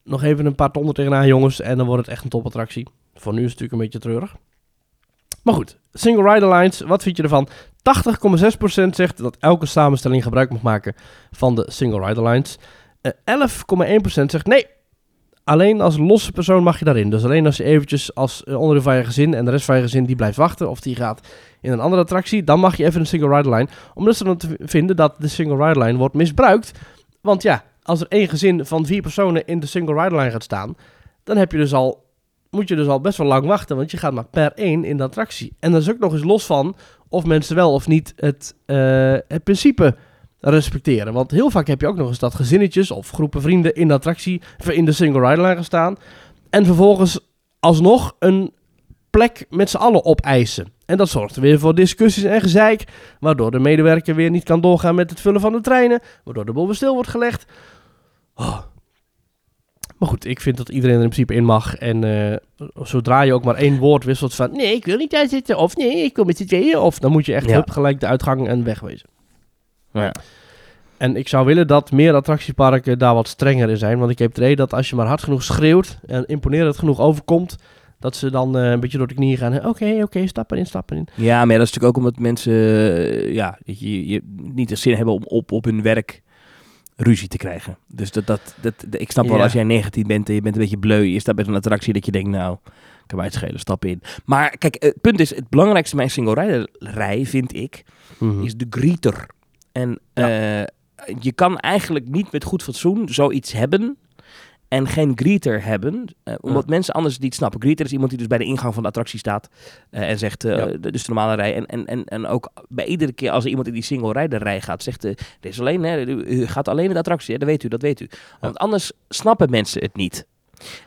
Nog even een paar tonnen tegenaan, jongens. En dan wordt het echt een topattractie. Voor nu is het natuurlijk een beetje treurig. Maar goed, single rider lines, wat vind je ervan? 80,6% zegt dat elke samenstelling gebruik mag maken van de single rider lines. Eh 11,1% zegt nee, Alleen als losse persoon mag je daarin. Dus alleen als je eventjes als eh, onderdeel van je gezin en de rest van je gezin die blijft wachten of die gaat in een andere attractie, dan mag je even een single rider line. Omdat ze dan te vinden dat de single rider line wordt misbruikt. Want ja, als er één gezin van vier personen in de single rider line gaat staan, dan heb je dus al, moet je dus al best wel lang wachten, want je gaat maar per één in de attractie. En dat is ook nog eens los van of mensen wel of niet het, eh, het principe respecteren. Want heel vaak heb je ook nog eens dat gezinnetjes of groepen vrienden in de attractie, in de single rider gaan staan. En vervolgens alsnog een plek met z'n allen opeisen. En dat zorgt er weer voor discussies en gezeik, waardoor de medewerker weer niet kan doorgaan met het vullen van de treinen, waardoor de boel weer stil wordt gelegd. Oh. Maar goed, ik vind dat iedereen er in principe in mag. En eh, zodra je ook maar één woord wisselt van... Nee, ik wil niet daar zitten. Of nee, ik wil met z'n tweeën. Of dan moet je echt Ja. hup, gelijk de uitgang en wegwezen. Ja. En ik zou willen dat meer attractieparken daar wat strenger in zijn. Want ik heb het idee dat als je maar hard genoeg schreeuwt en imponerend genoeg overkomt, dat ze dan eh, een beetje door de knieën gaan. Oké, oké, stappen in, stappen in. Ja, maar ja, dat is natuurlijk ook omdat mensen eh, ja, je, je niet de zin hebben om op, op hun werk ruzie te krijgen. Dus dat, dat, dat, ik snap wel als jij 19 bent en je bent een beetje bleu, je staat bij zo'n attractie dat je denkt, nou, kan mij het schelen, stap in. Maar kijk, het punt is, het belangrijkste bij een single rider rij, vind ik, is de greeter. En eh, je kan eigenlijk niet met goed fatsoen zoiets hebben en geen greeter hebben, eh, omdat Ja. mensen anders niet snappen. Greeter is iemand die dus bij de ingang van de attractie staat eh, en zegt, Ja. de- dus de normale rij. En, en, en, en ook bij iedere keer als er iemand in die single rider rij gaat, zegt, dit is alleen, hè, u, gaat alleen in de attractie, hè, dat weet u, dat weet u. Want anders snappen mensen het niet.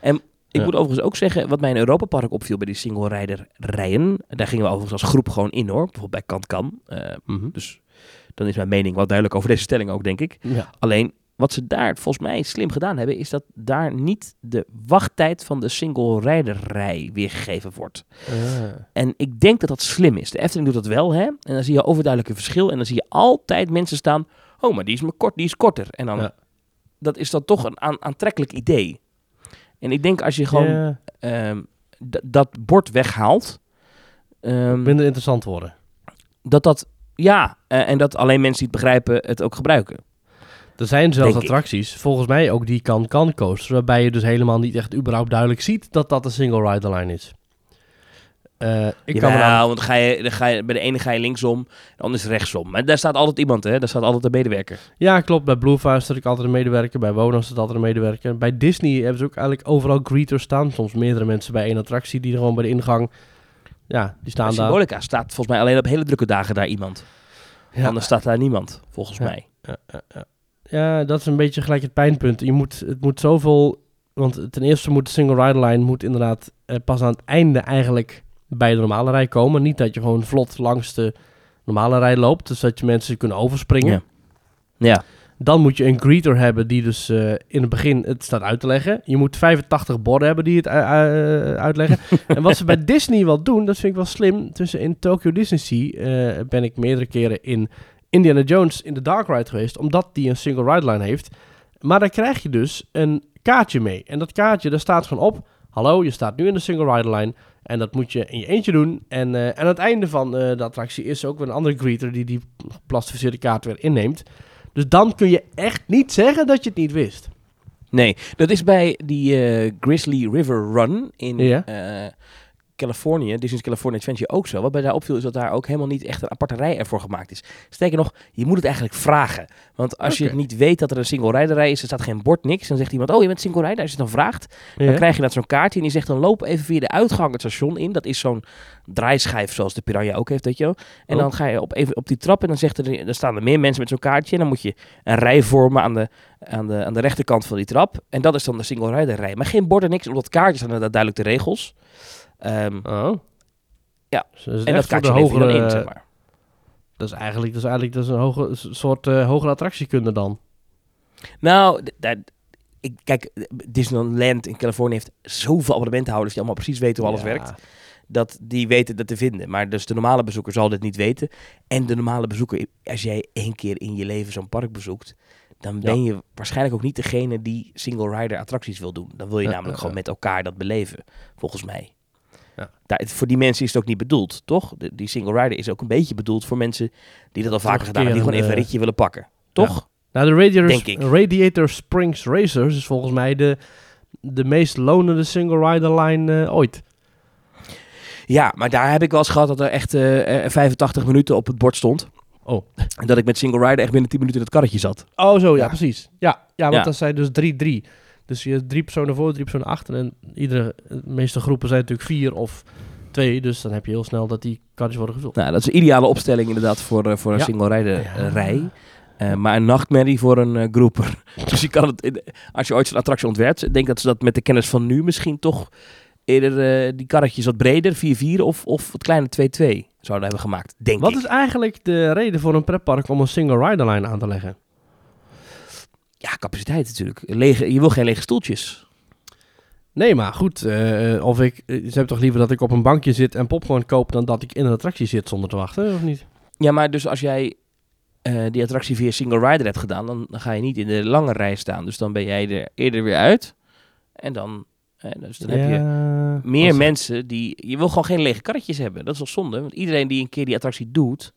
En ik Ja. moet overigens ook zeggen, wat mij in Europa Park opviel bij die single rider rijen, daar gingen we overigens als groep gewoon in hoor, bijvoorbeeld bij Kant Kan. Mhm. dus dan is mijn mening wel duidelijk over deze stelling ook, denk ik. Ja. Alleen, wat ze daar volgens mij slim gedaan hebben, is dat daar niet de wachttijd van de single rijderrij weergegeven wordt. Ah. En ik denk dat dat slim is. De Efteling doet dat wel, hè? En dan zie je overduidelijk een verschil. En dan zie je altijd mensen staan, oh, maar die is maar kort, die is korter. En dan, Ja. dat is dan toch een aan- aantrekkelijk idee. En ik denk als je gewoon ehm, dat bord weghaalt, ehm, minder interessant worden. dat dat, ja, eh, en dat alleen mensen die het begrijpen het ook gebruiken. Er zijn zelfs Denk ik. attracties, volgens mij ook die kan-kan coaster, waarbij je dus helemaal niet echt überhaupt duidelijk ziet dat dat een single rider line is. Eh, ik kan ja, daar- want dan ga je, dan ga je, bij de ene ga je linksom, de andere is rechtsom. Maar daar staat altijd iemand, hè? Daar staat altijd een medewerker. ja, klopt. Bij Bluefive staat ik altijd een medewerker. Bij Wono staat altijd een medewerker. Bij Disney hebben ze ook eigenlijk overal greeters staan. Soms meerdere mensen bij één attractie die er gewoon bij de ingang... Ja, die staan daar. Symbolica staat volgens mij alleen op hele drukke dagen daar iemand. Ja. Anders staat daar niemand, volgens Ja. mij. Ja, ja, ja. ja, dat is een beetje gelijk het pijnpunt. Je moet, het moet zoveel... Want ten eerste moet de single rider line moet inderdaad eh, pas aan het einde eigenlijk bij de normale rij komen. Niet dat je gewoon vlot langs de normale rij loopt. Dus dat je mensen kunnen overspringen. Ja. Dan moet je een greeter hebben die dus eh, in het begin het staat uit te leggen. Je moet 85 borden hebben die het eh, eh, uitleggen. <laughs> en wat ze bij Disney wel doen, dat vind ik wel slim. Tussen in Tokyo Disney Sea ben ik meerdere keren in Indiana Jones in de Dark Ride geweest. Omdat die een single ride line heeft. Maar daar krijg je dus een kaartje mee. En dat kaartje, daar staat gewoon op... Hallo, je staat nu in de single rider line. En dat moet je in je eentje doen. En, aan het einde van de attractie is er ook weer een andere greeter... die die geplastificeerde kaart weer inneemt. Dus dan kun je echt niet zeggen dat je het niet wist. Nee, dat is bij die eh, Grizzly River Run in Ja. eh, Californië, Disney's California Adventure ook zo. Wat bij daar opviel is dat daar ook helemaal niet echt een aparte rij ervoor gemaakt is. Sterker nog, je moet het eigenlijk vragen. Want als je niet weet dat er een single rijderij is, er staat geen bord, niks. Dan zegt iemand, oh je bent single rijder. Als je het dan vraagt, dan krijg je dat zo'n kaartje en die zegt dan loop even via de uitgang het station in. Dat is zo'n draaischijf zoals de Piranha ook heeft, weet je wel. En Oh. dan ga je op, even op die trap en dan, zegt er, dan staan er meer mensen met zo'n kaartje. En dan moet je een rij vormen aan de, aan, de, aan de rechterkant van die trap. En dat is dan de single rider rij. Maar geen borden, niks. Op dat kaartje staan inderdaad duidelijk de regels. Ehm, Oh. Ja. Dus en dat lever je dan hogere, in, zeg maar. Dat is eigenlijk, dat is eigenlijk dat is een hoge, soort eh, hogere attractiekunde dan. Nou, ik, kijk, Disneyland in Californië heeft zoveel abonnementhouders die allemaal precies weten hoe alles Ja. werkt. Dat die weten dat te vinden. Maar dus de normale bezoeker zal dit niet weten. En de normale bezoeker, als jij één keer in je leven zo'n park bezoekt, dan ben je waarschijnlijk ook niet degene die single rider attracties wil doen. Dan wil je namelijk ja, gewoon met elkaar dat beleven, volgens mij. Ja. Daar, voor die mensen is het ook niet bedoeld, toch? De, die single rider is ook een beetje bedoeld voor mensen die dat al vaker gedaan hebben, die gewoon even een ritje willen pakken. Toch? Nou, de Radiator, Springs Racers is volgens mij de, de meest lonende single rider line eh, ooit. Ja, maar daar heb ik wel eens gehad dat er echt eh, eh, 85 minuten op het bord stond. Oh. En dat ik met single rider echt binnen 10 minuten in het karretje zat. Oh, zo, ja, Ja. precies. Ja, ja want Ja. dat zijn dus 3-3. Dus je hebt drie personen voor, drie personen achter. En iedere, de meeste groepen zijn natuurlijk vier of twee. Dus dan heb je heel snel dat die kaartjes worden gevuld. Nou, dat is een ideale opstelling inderdaad voor, eh, voor een Ja. single rider Ja. eh, rij. Eh, maar een nachtmerrie voor een groeper. <laughs> dus je kan het, in- als je ooit zo'n attractie ontwerpt, ik denk dat ze dat met de kennis van nu misschien toch eerder die karretjes wat breder, 4-4 of, of het kleine 2-2 zouden hebben gemaakt, denk Wat ik. is eigenlijk de reden voor een pretpark om een single rider line aan te leggen? Ja, capaciteit natuurlijk. Lege, je wil geen lege stoeltjes. Nee, maar goed. eh, of ik, eh, ze hebben toch liever dat ik op een bankje zit en popcorn koop dan dat ik in een attractie zit zonder te wachten, of niet? Ja, maar dus als jij eh, die attractie via single rider hebt gedaan, dan, dan ga je niet in de lange rij staan. Dus dan ben jij er eerder weer uit. En dan, eh, dus dan heb je meer Als- mensen die... Je wil gewoon geen lege karretjes hebben. Dat is wel zonde. Want iedereen die een keer die attractie doet...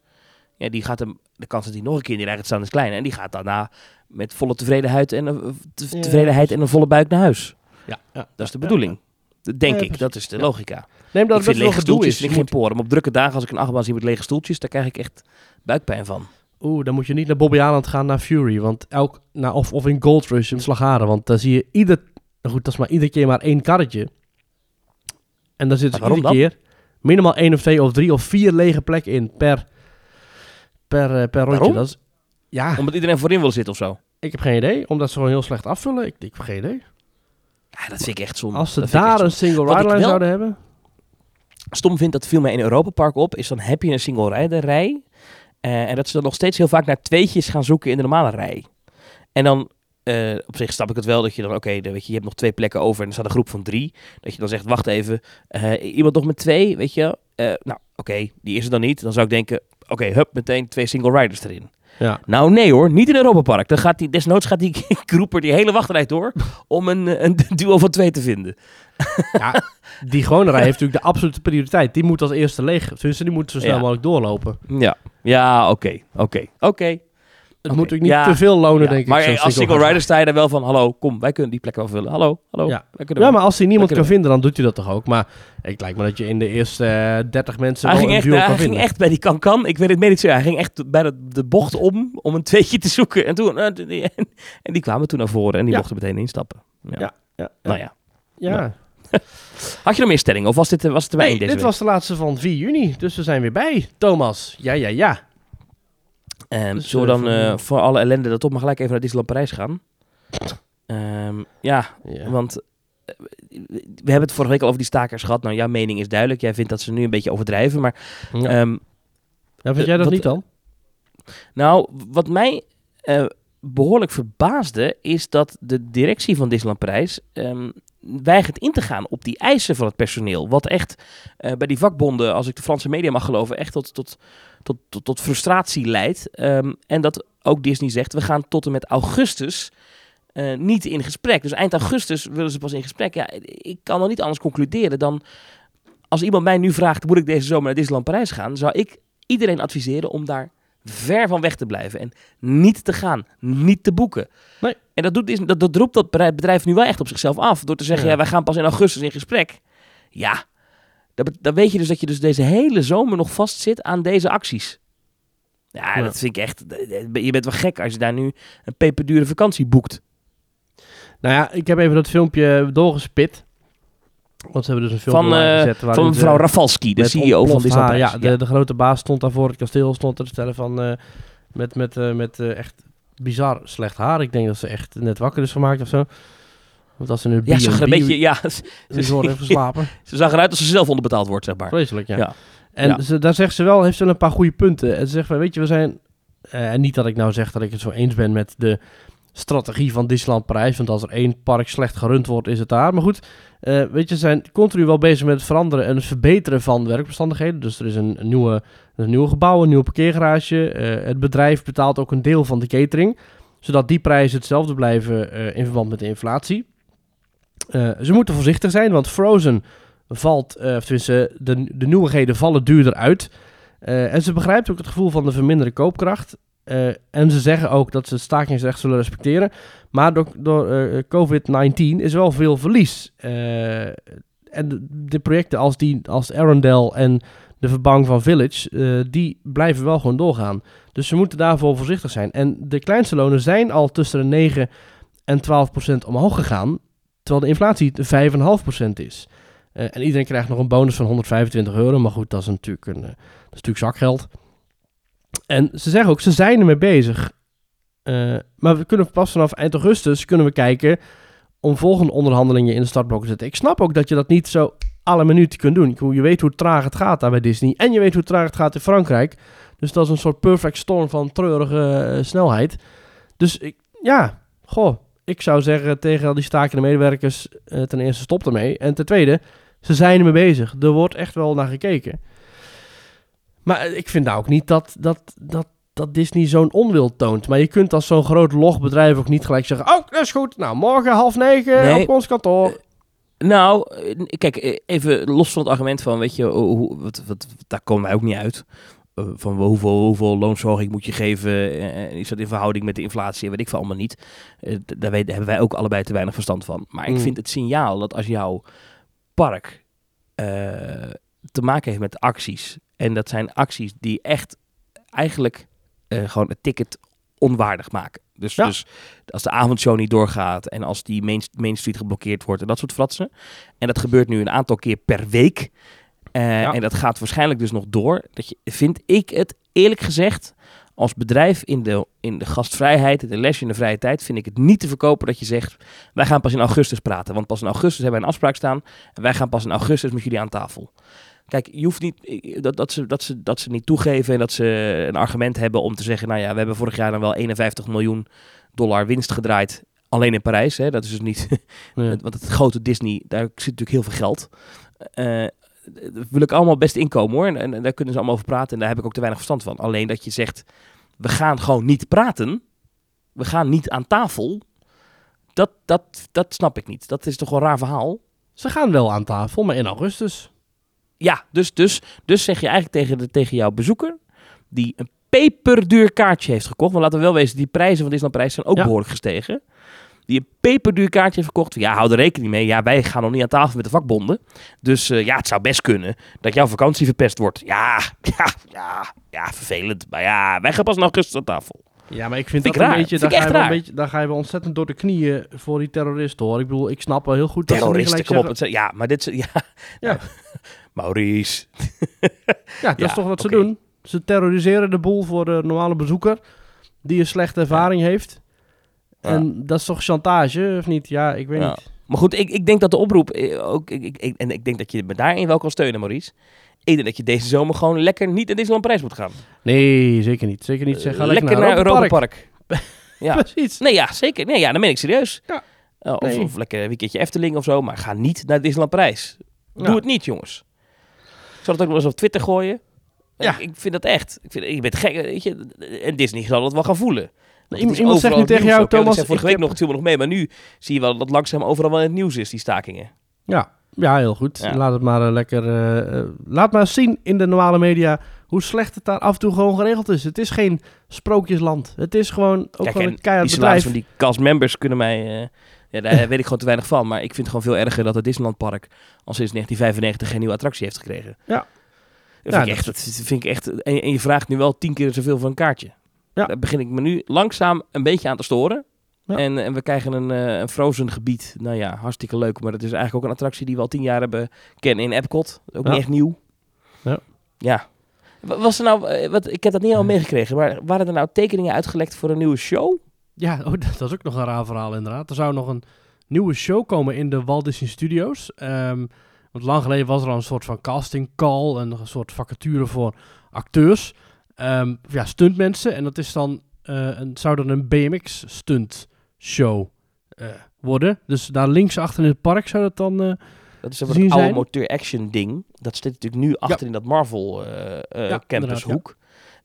Ja, die gaat hem... De kans dat hij nog een keer in die rij gaat staan is klein. En die gaat daarna met volle tevredenheid en, een- tevredenheid en een volle buik naar huis. Ja, ja. Dat is de bedoeling. Dat Denk Ja, ik. Dat is de Ja. logica. Neem dat ik vind lege stoeltjes is. ik geen poren. Maar op drukke dagen als ik een achtbaan zie met lege stoeltjes... daar krijg ik echt buikpijn van. Oeh, dan moet je niet naar Bobby Island gaan naar Fury. Want elk, nou, of, of in Gold Rush in Slagharen. Want daar zie je ieder, Nou goed, dat is maar iedere keer maar één karretje. En daar zitten dus waarom iedere keer minimaal één of twee of drie of vier lege plekken in per, per, eh, per rondje. Waarom? Dat is, ja, Omdat iedereen voorin wil zitten of zo. ik heb geen idee. Omdat ze gewoon heel slecht afvullen. Ik, ik heb geen idee. Ja, dat vind ik echt zonde. Als ze Dat daar een single Wat ik ride line wel- zouden hebben. stom vind, dat viel mij in Europa Park op, is dan heb je een single rijderrij. eh en dat ze dan nog steeds heel vaak naar tweetjes gaan zoeken in de normale rij. En dan, eh, op zich snap ik het wel, dat je dan, oké, weet je, je hebt nog twee plekken over en er staat een groep van drie. Dat je dan zegt, wacht even, eh, iemand nog met twee, weet je. Nou, oké, die is er dan niet. Dan zou ik denken, oké, hup, meteen twee single riders erin. Ja. Nou, nee hoor, niet in Europa Park. Dan gaat die, desnoods gaat die <laughs> groeper die hele wachtrij door om een, eh, een <laughs> duo van twee te vinden. <laughs> ja, die gewone rij heeft natuurlijk de absolute prioriteit. Die moet als eerste leeg. Dus die moet zo snel Ja. mogelijk doorlopen. Ja, ja, oké, oké, oké. Oké, moet natuurlijk niet ja. te veel lonen, denk ik. maar eh, als single ride. rider sta je daar wel van, hallo, kom, wij kunnen die plek wel vullen. Hallo, hallo, Ja. Ja, maar als hij niemand kan vinden, dan doet hij dat toch ook. Maar ik lijkt me dat je in de eerste eh, 30 mensen hij wel ging, een echt, duo hij ging echt bij die kan-kan, ik weet het niet zo, hij ging echt bij de, de bocht om, om een tweetje te zoeken. En, toen, eh, die- en die kwamen toen naar voren en die mochten meteen instappen. Ja. Ja, ja, Nou ja. ja. <laughs> Had je nog meer stellingen of was dit, was het erbij Nee, deze dit week? was de laatste van 4 juni, dus we zijn weer bij. Thomas, ja, ja, ja. Dus, zullen we eh, dan voor- eh, voor alle ellende dat toch maar gelijk even naar Disneyland Parijs gaan? Ehm, ja. Want eh, we hebben het vorige week al over die stakers gehad. Nou, jouw mening is duidelijk. Jij vindt dat ze nu een beetje overdrijven. Maar Ja. ehm, Ja, vind jij dat wat- niet dan? nou, wat mij eh, behoorlijk verbaasde... is dat de directie van Disneyland Parijs... weigert in te gaan op die eisen van het personeel. Wat echt eh, bij die vakbonden, als ik de Franse media mag geloven... echt tot, tot, tot, tot, tot frustratie leidt. Ehm, en dat ook Disney zegt... we gaan tot en met augustus... eh, niet in gesprek. Dus eind augustus willen ze pas in gesprek. Ja, ik kan wel niet anders concluderen dan... Als iemand mij nu vraagt, moet ik deze zomer naar Disneyland Parijs gaan? Zou ik iedereen adviseren om daar ver van weg te blijven. En niet te gaan. Niet te boeken. Nee. En dat, doet, Disney- dat, dat roept dat bedrijf- bedrijf nu wel echt op zichzelf af. Door te zeggen, Ja. ja, wij gaan pas in augustus in gesprek. Ja, dan, weet je dus dat je dus deze hele zomer nog vastzit aan deze acties. Ja, Ja. dat vind ik echt... Je bent wel gek als je daar nu een peperdure vakantie boekt. Nou ja, ik heb even dat filmpje doorgespit. Want ze hebben dus een film Van, eh, gezet. Van mevrouw Rafalski, de CEO van Disneyland haar-. Ja, de, de grote baas stond daar voor het kasteel. Stond er te stellen van... eh, met met, eh, met eh, echt bizar slecht haar. Ik denk dat ze echt net wakker is gemaakt of zo. Want als ze nu Ja, ze zag er een beetje... Ja, Ze <laughs> wordt even <laughs> geslapen. ze zag eruit als ze zelf onderbetaald wordt, zeg maar. Vreselijk, ja. Ja. En Ja. Ze, daar zegt ze wel, heeft ze wel een paar goede punten. En ze zegt van, weet je, we zijn... eh, en niet dat ik nou zeg dat ik het zo eens ben met de strategie van Disneyland Parijs. Want als er één park slecht gerund wordt, is het daar. Maar goed, eh, weet je, ze zijn continu wel bezig met het veranderen en het verbeteren van werkbestandigheden. Dus er is een, een nieuwe, een nieuwe gebouw, een nieuwe parkeergarage. Eh, het bedrijf betaalt ook een deel van de catering. Zodat die prijzen hetzelfde blijven in verband met de inflatie. Eh, ze moeten voorzichtig zijn, want Frozen valt, eh, of tenminste, de, de nieuwigheden vallen duurder uit. Eh, en ze begrijpt ook het gevoel van de verminderde koopkracht. En ze zeggen ook dat ze het stakingsrecht zullen respecteren. Maar door, door eh, COVID-19 is wel veel verlies. En de, projecten als, die, als Arendelle en de verbouwing van Village, die blijven wel gewoon doorgaan. Dus ze moeten daarvoor voorzichtig zijn. En de kleinste lonen zijn al tussen de 9 en 12 procent omhoog gegaan. Terwijl de inflatie 5,5 procent is. Eh, en iedereen krijgt nog een bonus van 125 euro. Maar goed, dat is natuurlijk, een, eh, dat is natuurlijk zakgeld. En ze zeggen ook, ze zijn ermee bezig. Eh, maar we kunnen pas vanaf eind augustus kunnen we kijken om volgende onderhandelingen in de startblokken te zetten. Ik snap ook dat je dat niet zo alle minuten kunt doen. Je weet hoe traag het gaat daar bij Disney. En je weet hoe traag het gaat in Frankrijk. Dus dat is een soort perfect storm van treurige snelheid. Dus ik, ja, goh. Ik zou zeggen tegen al die stakende medewerkers, eh, ten eerste stop ermee. En ten tweede, ze zijn ermee bezig. Er wordt echt wel naar gekeken. Maar eh, ik vind nou ook niet dat, dat, dat, dat Disney zo'n onwil toont. Maar je kunt als zo'n groot logbedrijf ook niet gelijk zeggen... Oh, dat is goed. Nou, morgen half negen Nee. op ons kantoor. Nou, eh, kijk, eh, even los van het argument van, weet je, hoe- wat, wat, daar komen wij ook niet uit. Eh, van hoeveel, hoeveel loonzorging moet je geven? eh, is dat in verhouding met de inflatie? Weet ik veel allemaal niet. Eh, daar, weet, hebben wij ook allebei te weinig verstand van. Maar ik Mm. vind het signaal dat als jouw park eh, te maken heeft met acties. En dat zijn acties die echt eigenlijk eh, gewoon het ticket onwaardig maken. Dus, Ja. dus als de avondshow niet doorgaat en als die main, main Street geblokkeerd wordt en dat soort fratsen. En dat gebeurt nu een aantal keer per week. Eh, Ja. En dat gaat waarschijnlijk dus nog door. Dat je, vind ik het eerlijk gezegd, als bedrijf in de, in de gastvrijheid, in de lesje in de vrije tijd, vind ik het niet te verkopen dat je zegt, wij gaan pas in augustus praten. Want pas in augustus hebben wij een afspraak staan en wij gaan pas in augustus met jullie aan tafel. Kijk, je hoeft niet ik- dat, dat, ze, dat, ze, dat ze niet toegeven en dat ze een argument hebben om te zeggen, nou ja, we hebben vorig jaar dan wel 51 miljoen dollar winst gedraaid. Alleen in Parijs, hè? dat is dus niet. <laughs> Ja. Want het grote Disney, daar zit natuurlijk heel veel geld. Eh dat wil ik allemaal best inkomen hoor. En, en daar kunnen ze allemaal over praten. En daar heb ik ook te weinig verstand van. Alleen dat je zegt, we gaan gewoon niet praten. We gaan niet aan tafel. Dat, dat, dat snap ik niet. Dat is toch wel een raar verhaal. Ze gaan wel aan tafel, maar in augustus. Ja, dus, dus, dus zeg je eigenlijk tegen, de, tegen jouw bezoeker, die een peperduur kaartje heeft gekocht. Want laten we wel wezen, die prijzen van Disneyland Parijs zijn ook Ja. behoorlijk gestegen. Die een peperduur kaartje heeft verkocht. Ja, hou er rekening mee. Ja, wij gaan nog niet aan tafel met de vakbonden. Dus eh, ja, het zou best kunnen dat jouw vakantie verpest wordt. Ja, <laughs> ja, ja, ja, vervelend. Maar ja, wij gaan pas in augustus aan tafel. Ja, maar ik vind, Vind dat ik een beetje, Vind daar ga, je een raar. beetje, daar ga je wel ontzettend door de knieën voor die terroristen hoor. Ik bedoel, ik snap wel heel goed dat ze Terroristen, niet kom op. Het, ja, maar dit <laughs> <laughs> is... Ja, Ja. Maurice. Ja, dat Ja, is toch wat ze doen. Ze terroriseren de boel voor de normale bezoeker die een slechte ervaring heeft. En dat is toch chantage, of niet? Ja, ik weet niet. Maar goed, ik, ik denk dat de oproep eh, ook. Ik, ik, ik- en ik denk dat je me daarin wel kan steunen, Maurice. Ik denk dat je deze zomer gewoon lekker niet naar Disneyland Parijs moet gaan. Nee, zeker niet. Zeker niet. Zeg, ga Eh, lekker, naar Europa Europa Park. Ja. <laughs> Precies. Nee, ja, zeker. Nee, ja, dan ben ik serieus. Ja. Eh, of, Nee. of lekker een weekendje Efteling of zo, maar ga niet naar Disneyland Parijs. Ja. Doe het niet, jongens. Ik zal het ook wel eens op Twitter gooien. Ja. Ik, ik vind dat echt. Ik vind, je bent gek, weet je. En Disney zal het wel gaan voelen. Is Iemand zegt nu tegen jou, ook, Thomas, ik vorige week heb- nog, viel me nog mee, maar nu zie je wel dat langzaam overal wel in het nieuws is, die stakingen. Ja, ja heel goed. Ja. Laat het maar eh, lekker... eh, eh, laat maar zien in de normale media hoe slecht het daar af en toe gewoon geregeld is. Het is geen sprookjesland. Het is gewoon ook Kijk, gewoon en een keihard die bedrijf. van die castmembers kunnen mij... ja, daar weet ik gewoon te weinig van. Maar ik vind het gewoon veel erger dat het Disneyland Park al sinds 1995 geen nieuwe attractie heeft gekregen. Ja. Dat Ja, vind, ik echt, dat vind ik echt... En, en je vraagt nu wel tien keer zoveel voor een kaartje. Ja. Daar begin ik me nu langzaam een beetje aan te storen. Ja. En, en we krijgen een, eh, een Frozen gebied. Nou ja, hartstikke leuk. Maar dat is eigenlijk ook een attractie die we al tien jaar hebben kennen in Epcot. Ook Ja. niet echt nieuw. Ja. Ja. Wa- Was er nou, eh, wat, ik heb dat niet al meegekregen, maar waren er nou tekeningen uitgelekt voor een nieuwe show? Ja, <laughs> oh, dat, dat is ook nog een raar verhaal inderdaad. Er zou nog een nieuwe show komen in de Walt Disney Studios. Ehm, want lang geleden was er al een soort van casting call. En een soort vacature voor acteurs. Of ja, stuntmensen. En dat is dan, eh, een, zou dan een BMX stunt show eh, worden. Dus daar links achter in het park zou dat dan... eh, Dat is een oude zijn. motor action ding. Dat zit natuurlijk nu achter in dat Marvel Ja, campus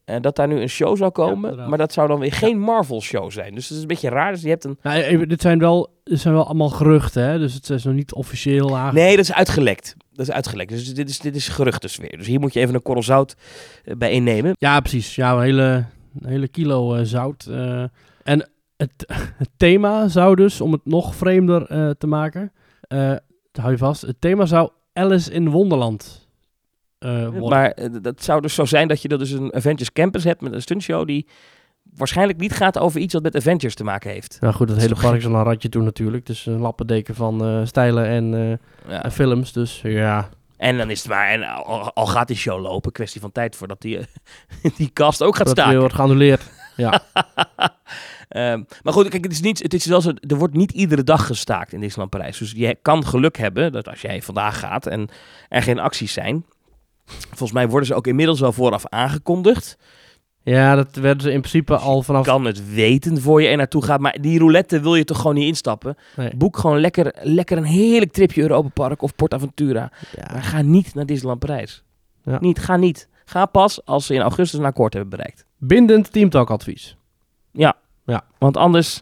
En dat daar nu een show zou komen, maar dat zou dan weer geen Marvel show zijn. Dus dat is een beetje raar. Dus je hebt een... nou, even, dit zijn wel, dit zijn wel allemaal geruchten, hè? Dus het is nog niet officieel. Nee, dat is uitgelekt. Dat is uitgelekt. Dus dit is, dit is geruchtensfeer. Dus hier moet je even een korrel zout eh, bij innemen. Ja, precies. Ja, een hele, een hele kilo eh, zout. eh. en het, <laughs> het thema zou dus, om het nog vreemder eh, te maken, eh hou je vast, het thema zou Alice in Wonderland eh, worden. Maar eh, dat zou dus zo zijn dat je dat dus een Avengers Campus hebt met een stuntshow die waarschijnlijk niet gaat over iets wat met Avengers te maken heeft. nou goed, het is hele park is al een ratje toen natuurlijk. Dus een lappendeken van eh, stijlen en, eh, Ja. en films. Dus ja, En dan is het maar, en al, al gaat die show lopen, kwestie van tijd voordat die, eh, <laughs> die cast ook gaat dat staken. weer wordt geannuleerd. <laughs> Ja, Ehm, maar goed, kijk, het is, niet, het is wel zo, er wordt niet iedere dag gestaakt in Disneyland Parijs. Dus je kan geluk hebben dat als jij vandaag gaat en er geen acties zijn. Volgens mij worden ze ook inmiddels wel vooraf aangekondigd. ja, dat werden ze in principe al vanaf... kan het weten voor je er naartoe gaat. Maar die roulette wil je toch gewoon niet instappen. Nee. Boek gewoon lekker, lekker een heerlijk tripje Europa Park of PortAventura. Ja, Maar ga niet naar Disneyland Parijs. Ja. Niet, ga niet. Ga pas als ze in augustus een akkoord hebben bereikt. bindend teamtalkadvies. Want anders,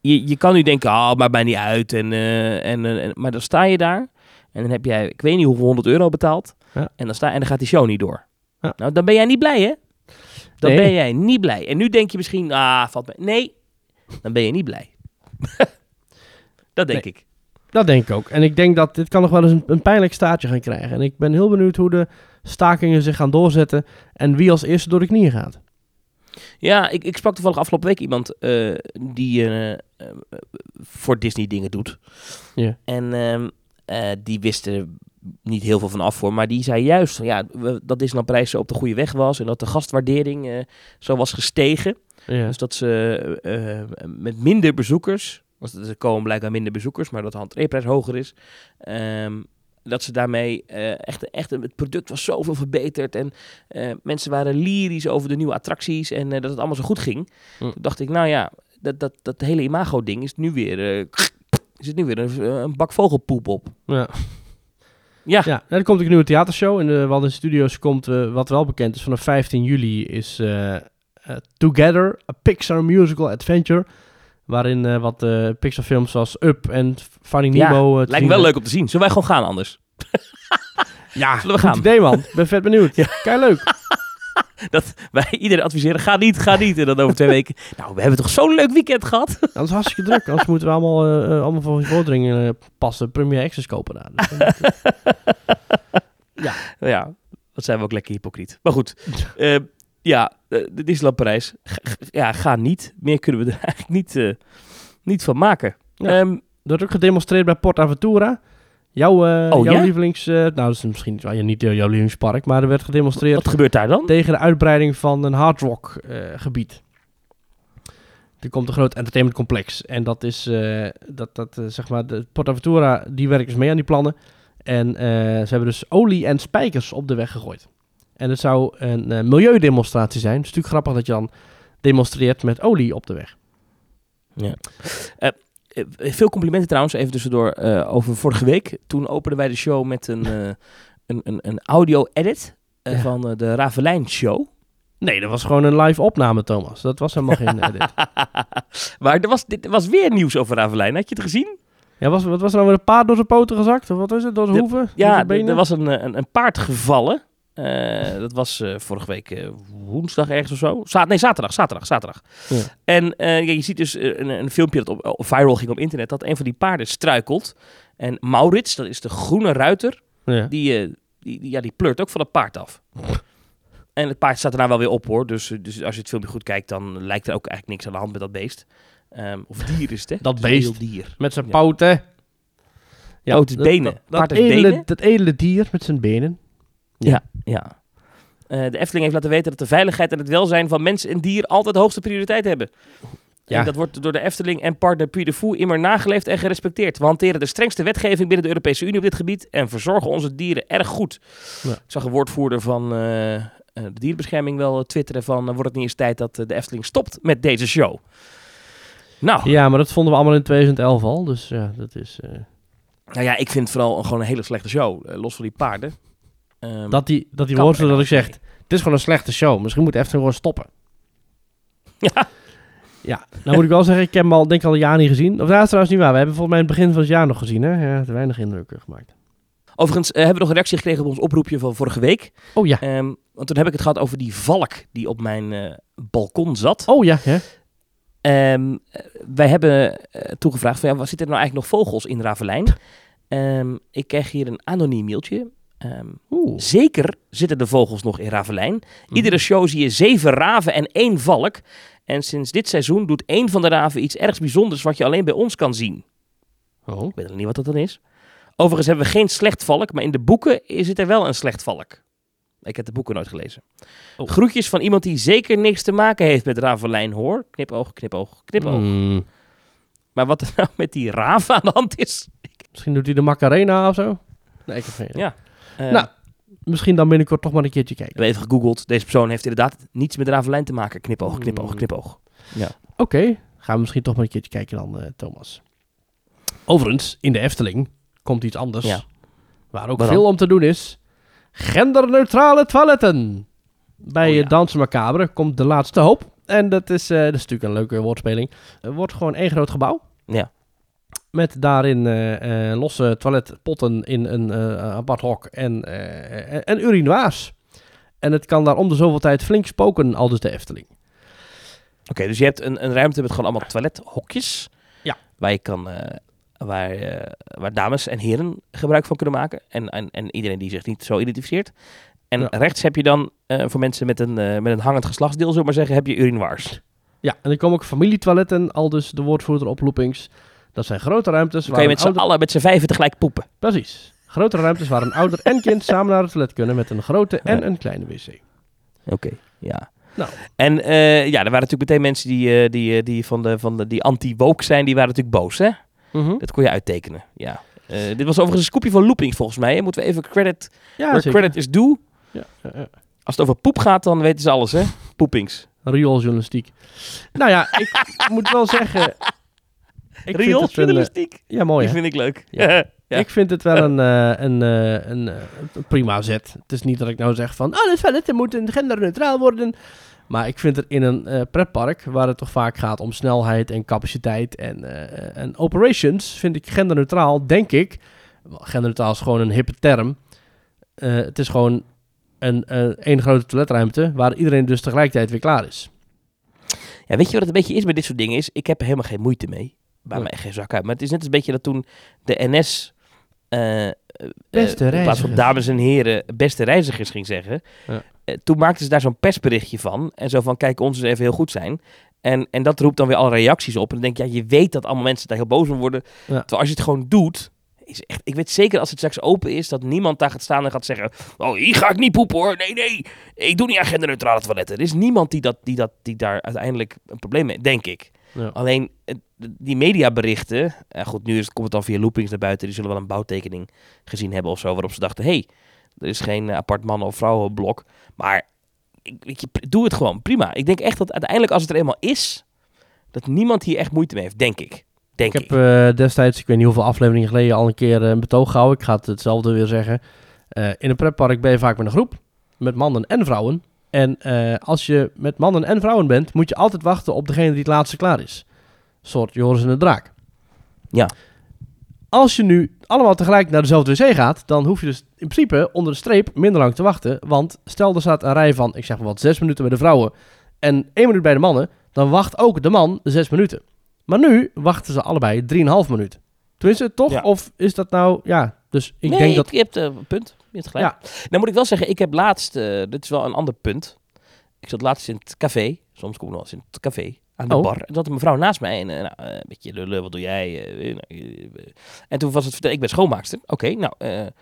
je, je kan nu denken, ah, maar mij niet uit. En, en, eh, en, maar dan sta je daar en dan heb jij, ik weet niet hoeveel 100 euro betaald. Ja. En, dan sta, en dan gaat die show niet door. Ja. Nou, dan ben jij niet blij, hè? Dan Nee. ben jij niet blij. En nu denk je misschien, ah, valt mee. Nee, dan ben je niet blij. <laughs> dat denk ik. Dat denk ik ook. En ik denk dat dit kan nog wel eens een, een pijnlijk staartje gaan krijgen. En ik ben heel benieuwd hoe de stakingen zich gaan doorzetten en wie als eerste door de knieën gaat. Ja, ik, ik sprak toevallig afgelopen week iemand eh, die eh, eh, voor Disney dingen doet. Ja. En ehm, eh, die wist er niet heel veel van af voor. Maar die zei juist ja, dat Disneyland Parijs op de goede weg was. En dat de gastwaardering eh, zo was gestegen. Ja. Dus dat ze eh, met minder bezoekers, want er komen blijkbaar minder bezoekers, maar dat de entreeprijs hoger is, ehm, dat ze daarmee eh, echt, echt, het product was zoveel verbeterd en mensen waren lyrisch over de nieuwe attracties en dat het allemaal zo goed ging. Hm. Toen dacht ik, nou ja, dat, dat, dat hele imago-ding is nu weer, is het nu weer een, een bak vogelpoep op. Ja. Ja, Ja, er komt ook een nieuwe theatershow in de Walden Studios. Komt, eh, wat wel bekend is, vanaf 15 juli is eh, eh, Together, a Pixar Musical Adventure. Waarin wat Pixar films zoals Up en Finding Ja, Nemo... lijkt me wel leuk om te zien. Zullen wij gewoon gaan anders? Ja, Zullen we gaan? idee man. Ik ben vet benieuwd. Kijk leuk. <laughs> Dat wij iedereen adviseren, ga niet, ga niet. En dan over twee weken, nou, we hebben toch zo'n leuk weekend gehad? Dat is hartstikke druk. Anders moeten we allemaal, eh, allemaal voor vorderingen eh, passen. Premier Access kopen daar. Dus, eh, <laughs> Ja, dat zijn we ook lekker hypocriet. Maar goed, <laughs> ja, de Disneyland Parijs. Ja, ga niet. Meer kunnen we er eigenlijk niet, niet van maken. Ja. Ehm, wordt ook gedemonstreerd bij Port Aventura. Jouw, Oh, jouw ja? lievelings... eh, nou, dat is misschien ja, niet eh, jouw lievelingspark, maar er werd gedemonstreerd wat gebeurt daar dan? tegen de uitbreiding van een hard rock eh, gebied. Er komt een groot entertainmentcomplex. En dat is, eh, dat, dat, zeg maar, de Port Aventura, die werken dus mee aan die plannen. En eh, ze hebben dus olie en spijkers op de weg gegooid. En het zou een eh, milieudemonstratie zijn. Het is natuurlijk grappig dat je dan demonstreert met olie op de weg. Eh, veel complimenten trouwens, even tussendoor, eh, over vorige week. Toen openden wij de show met een, <laughs> eh, een, een, een audio-edit eh, Ja. van eh, de Ravelijn Show. Nee, dat was gewoon een live opname, Thomas. Dat was helemaal geen edit. <laughs> maar er was, dit was weer nieuws over Ravelijn. Had je het gezien? Ja, was, wat was er nou weer een paard door zijn poten gezakt? Of wat is het? Door zijn hoeven? Ja, er was een, eh, een, een paard gevallen. Eh, dat was eh, vorige week eh, woensdag ergens of zo. Za nee, zaterdag, zaterdag, zaterdag. Ja. En ja, je ziet dus een, een filmpje dat op, viral ging op internet, dat een van die paarden struikelt. En Maurits, dat is de groene ruiter, Ja. die, die, die- ja, die pleurt ook van het paard af. En het paard staat daarna wel weer op hoor. Dus, dus als je het filmpje goed kijkt, dan lijkt er ook eigenlijk niks aan de hand met dat beest. Ehm, of dier is het, hè? Dat een beest. dier. Met zijn Ja. poten. Oh, het is benen. Dat, dat, edele, dat edele dier met zijn benen. Ja. Eh, de Efteling heeft laten weten dat de veiligheid en het welzijn van mens en dier altijd hoogste prioriteit hebben. Ja. En dat wordt door de Efteling en partner Puy de Fou immer nageleefd en gerespecteerd. We hanteren de strengste wetgeving binnen de Europese Unie op dit gebied en verzorgen onze dieren erg goed. Ja. Ik zag een woordvoerder van eh, eh, de dierenbescherming wel twitteren van... wordt het niet eens tijd dat de Efteling stopt met deze show? Nou, Ja, maar dat vonden we allemaal in 2011 al. Dus ja, dat is... nou ja, ik vind het vooral een, gewoon een hele slechte show. los van die paarden. Ehm, dat die, dat die Kap woord er dat ik nou zeg... Het is gewoon een slechte show. Misschien moet Efteling gewoon stoppen. <laughs> Ja. Ja, nou moet ik wel zeggen, ik heb hem al, denk ik al een jaar niet gezien. Of dat is trouwens niet waar. We hebben volgens mij in het begin van het jaar nog gezien, hè? Ja, te weinig indruk eh, gemaakt. Overigens eh, hebben we nog een reactie gekregen op ons oproepje van vorige week. Oh ja. Ehm, want toen heb ik het gehad over die valk die op mijn eh, balkon zat. Oh ja, hè? Ehm, eh, wij hebben toegevraagd van ja, wat zitten er nou eigenlijk nog vogels in Ravelijn? Ik kreeg hier een anoniem mailtje. Ehm, zeker zitten de vogels nog in Ravelijn. Mhm. Iedere show zie je zeven raven en één valk. En sinds dit seizoen doet één van de raven iets ergs bijzonders wat je alleen bij ons kan zien. Oh. Ik weet nog niet wat dat dan is. Overigens hebben we geen slecht valk, maar in de boeken is het er wel een slecht valk. Ik heb de boeken nooit gelezen. Oh. Groetjes van iemand die zeker niks te maken heeft met Ravelijn, hoor. Knipoog, knipoog, knipoog. Hmm. Maar wat er nou met die raven aan de hand is... Misschien doet hij de Macarena of zo? Nee, ik heb geen idee. Ja. Eh, Nou, Misschien dan binnenkort toch maar een keertje kijken. Ik heb even gegoogeld. Deze persoon heeft inderdaad niets met Ravelijn te maken. Knipoog, knipoog, Hmm. knipoog. Oké, gaan we misschien toch maar een keertje kijken dan, eh, Thomas. Overigens, in de Efteling komt iets anders. Ja. Waar ook veel om te doen is. Genderneutrale toiletten. Bij Oh, ja. Dansen Macabre komt de laatste hoop. En dat is, eh, dat is natuurlijk een leuke woordspeling. Er wordt gewoon één groot gebouw. Ja. Met daarin eh, eh, losse toiletpotten in een eh, apart hok en, en, urinoirs. En het kan daar om de zoveel tijd flink spoken, al dus de Efteling. Oké, dus je hebt een, een ruimte met gewoon allemaal toilethokjes. Ja. Waar je kan... waar, waar dames en heren gebruik van kunnen maken. En, en, en iedereen die zich niet zo identificeert. En Ja. rechts heb je dan, voor mensen met een, met een hangend geslachtsdeel, zullen maar zeggen, heb je urinoirs. Ja, en er komen ook familietoiletten, al dus de woordvoerder op loopings. Dat zijn grote ruimtes Dan kan je waar met een z'n ouder... allen, met z'n vijven tegelijk poepen. Precies. Grote ruimtes waar een ouder en kind <laughs> samen naar het toilet kunnen met een grote en een kleine wc. Oké, ja. Nou. En eh, ja, er waren natuurlijk meteen mensen die, eh, die, eh, die, van de, van de, die anti-woke zijn, die waren natuurlijk boos, hè? Mhm. Dat kon je uittekenen, ja. Dit was overigens een scoopje van Loopings volgens mij. hè. Moeten we even credit, Ja, where zeker. credit is due. Ja, ja, ja. Als het over poep gaat, dan weten ze alles, hè? <laughs> Poepings. Riooljournalistiek. Nou ja, ik <laughs> moet wel zeggen... Ik vind het een, eh, Riooljournalistiek. ja, mooi Die hè? vind ik leuk. Ja. <laughs> Ja. Ik vind het wel een, eh, een, eh, een, eh, prima zet. Het is niet dat ik nou zeg van... Oh, de toiletten moeten genderneutraal worden. Maar ik vind het in een eh, pretpark... waar het toch vaak gaat om snelheid en capaciteit en, eh, en operations... vind ik genderneutraal, denk ik... Genderneutraal is gewoon een hippe term. Eh, het is gewoon een, één grote toiletruimte... waar iedereen dus tegelijkertijd weer klaar is. Ja, weet je wat het een beetje is met dit soort dingen? Is, ik heb er helemaal geen moeite mee. Bij mij echt geen zak uit. Maar het is net een beetje dat toen de NS... eh, eh, Beste in plaats van dames en heren beste reizigers ging zeggen. Ja. eh, toen maakten ze daar zo'n persberichtje van. En zo van, kijk, ons is even heel goed zijn. En, en dat roept dan weer alle reacties op. En dan denk je, ja, je weet dat allemaal mensen daar heel boos om worden. Ja. Terwijl als je het gewoon doet... Is echt, ik weet zeker als het straks open is, dat niemand daar gaat staan en gaat zeggen... Oh, hier ga ik niet poepen hoor. Nee, nee. Ik doe niet aan genderneutrale toiletten. Er is niemand die, dat, die, dat, die daar uiteindelijk een probleem mee denk ik. Ja. Alleen die mediaberichten, eh, goed, nu komt het dan via loopings naar buiten. Die zullen wel een bouwtekening gezien hebben of zo, waarop ze dachten: hé, hey, er is geen eh, apart mannen- of vrouwenblok. Maar ik, doe het gewoon, prima. Ik denk echt dat uiteindelijk, als het er eenmaal is, dat niemand hier echt moeite mee heeft, denk ik. Denk Ik ik. heb eh, destijds, ik weet niet hoeveel afleveringen geleden, al een keer een betoog gehouden. Ik ga het hetzelfde weer zeggen. In een pretpark ben je vaak met een groep, met mannen en vrouwen. En eh, als je met mannen en vrouwen bent, moet je altijd wachten op degene die het laatste klaar is. Een soort Joris en de Draak. Ja. Als je nu allemaal tegelijk naar dezelfde wc gaat, dan hoef je dus in principe onder de streep minder lang te wachten. Want stel er staat een rij van, ik zeg maar wat, zes minuten bij de vrouwen en één minuut bij de mannen, dan wacht ook de man zes minuten. Maar nu wachten ze allebei 3,5 minuut. Tenminste, toch? Ja. Of is dat nou... Ja, dus ik nee, denk dat... je hebt eh, een punt. Je hebt gelijk. Ja, Nou moet ik wel zeggen, ik heb laatst, eh, dit is wel een ander punt. Ik zat laatst in het café, soms kom ik nog eens in het café, aan de Oh. bar. En zat een mevrouw naast mij en eh, nou, eh, een beetje lullen, wat doe jij? nou, en toen was het ik ben schoonmaakster. Oké, nou, en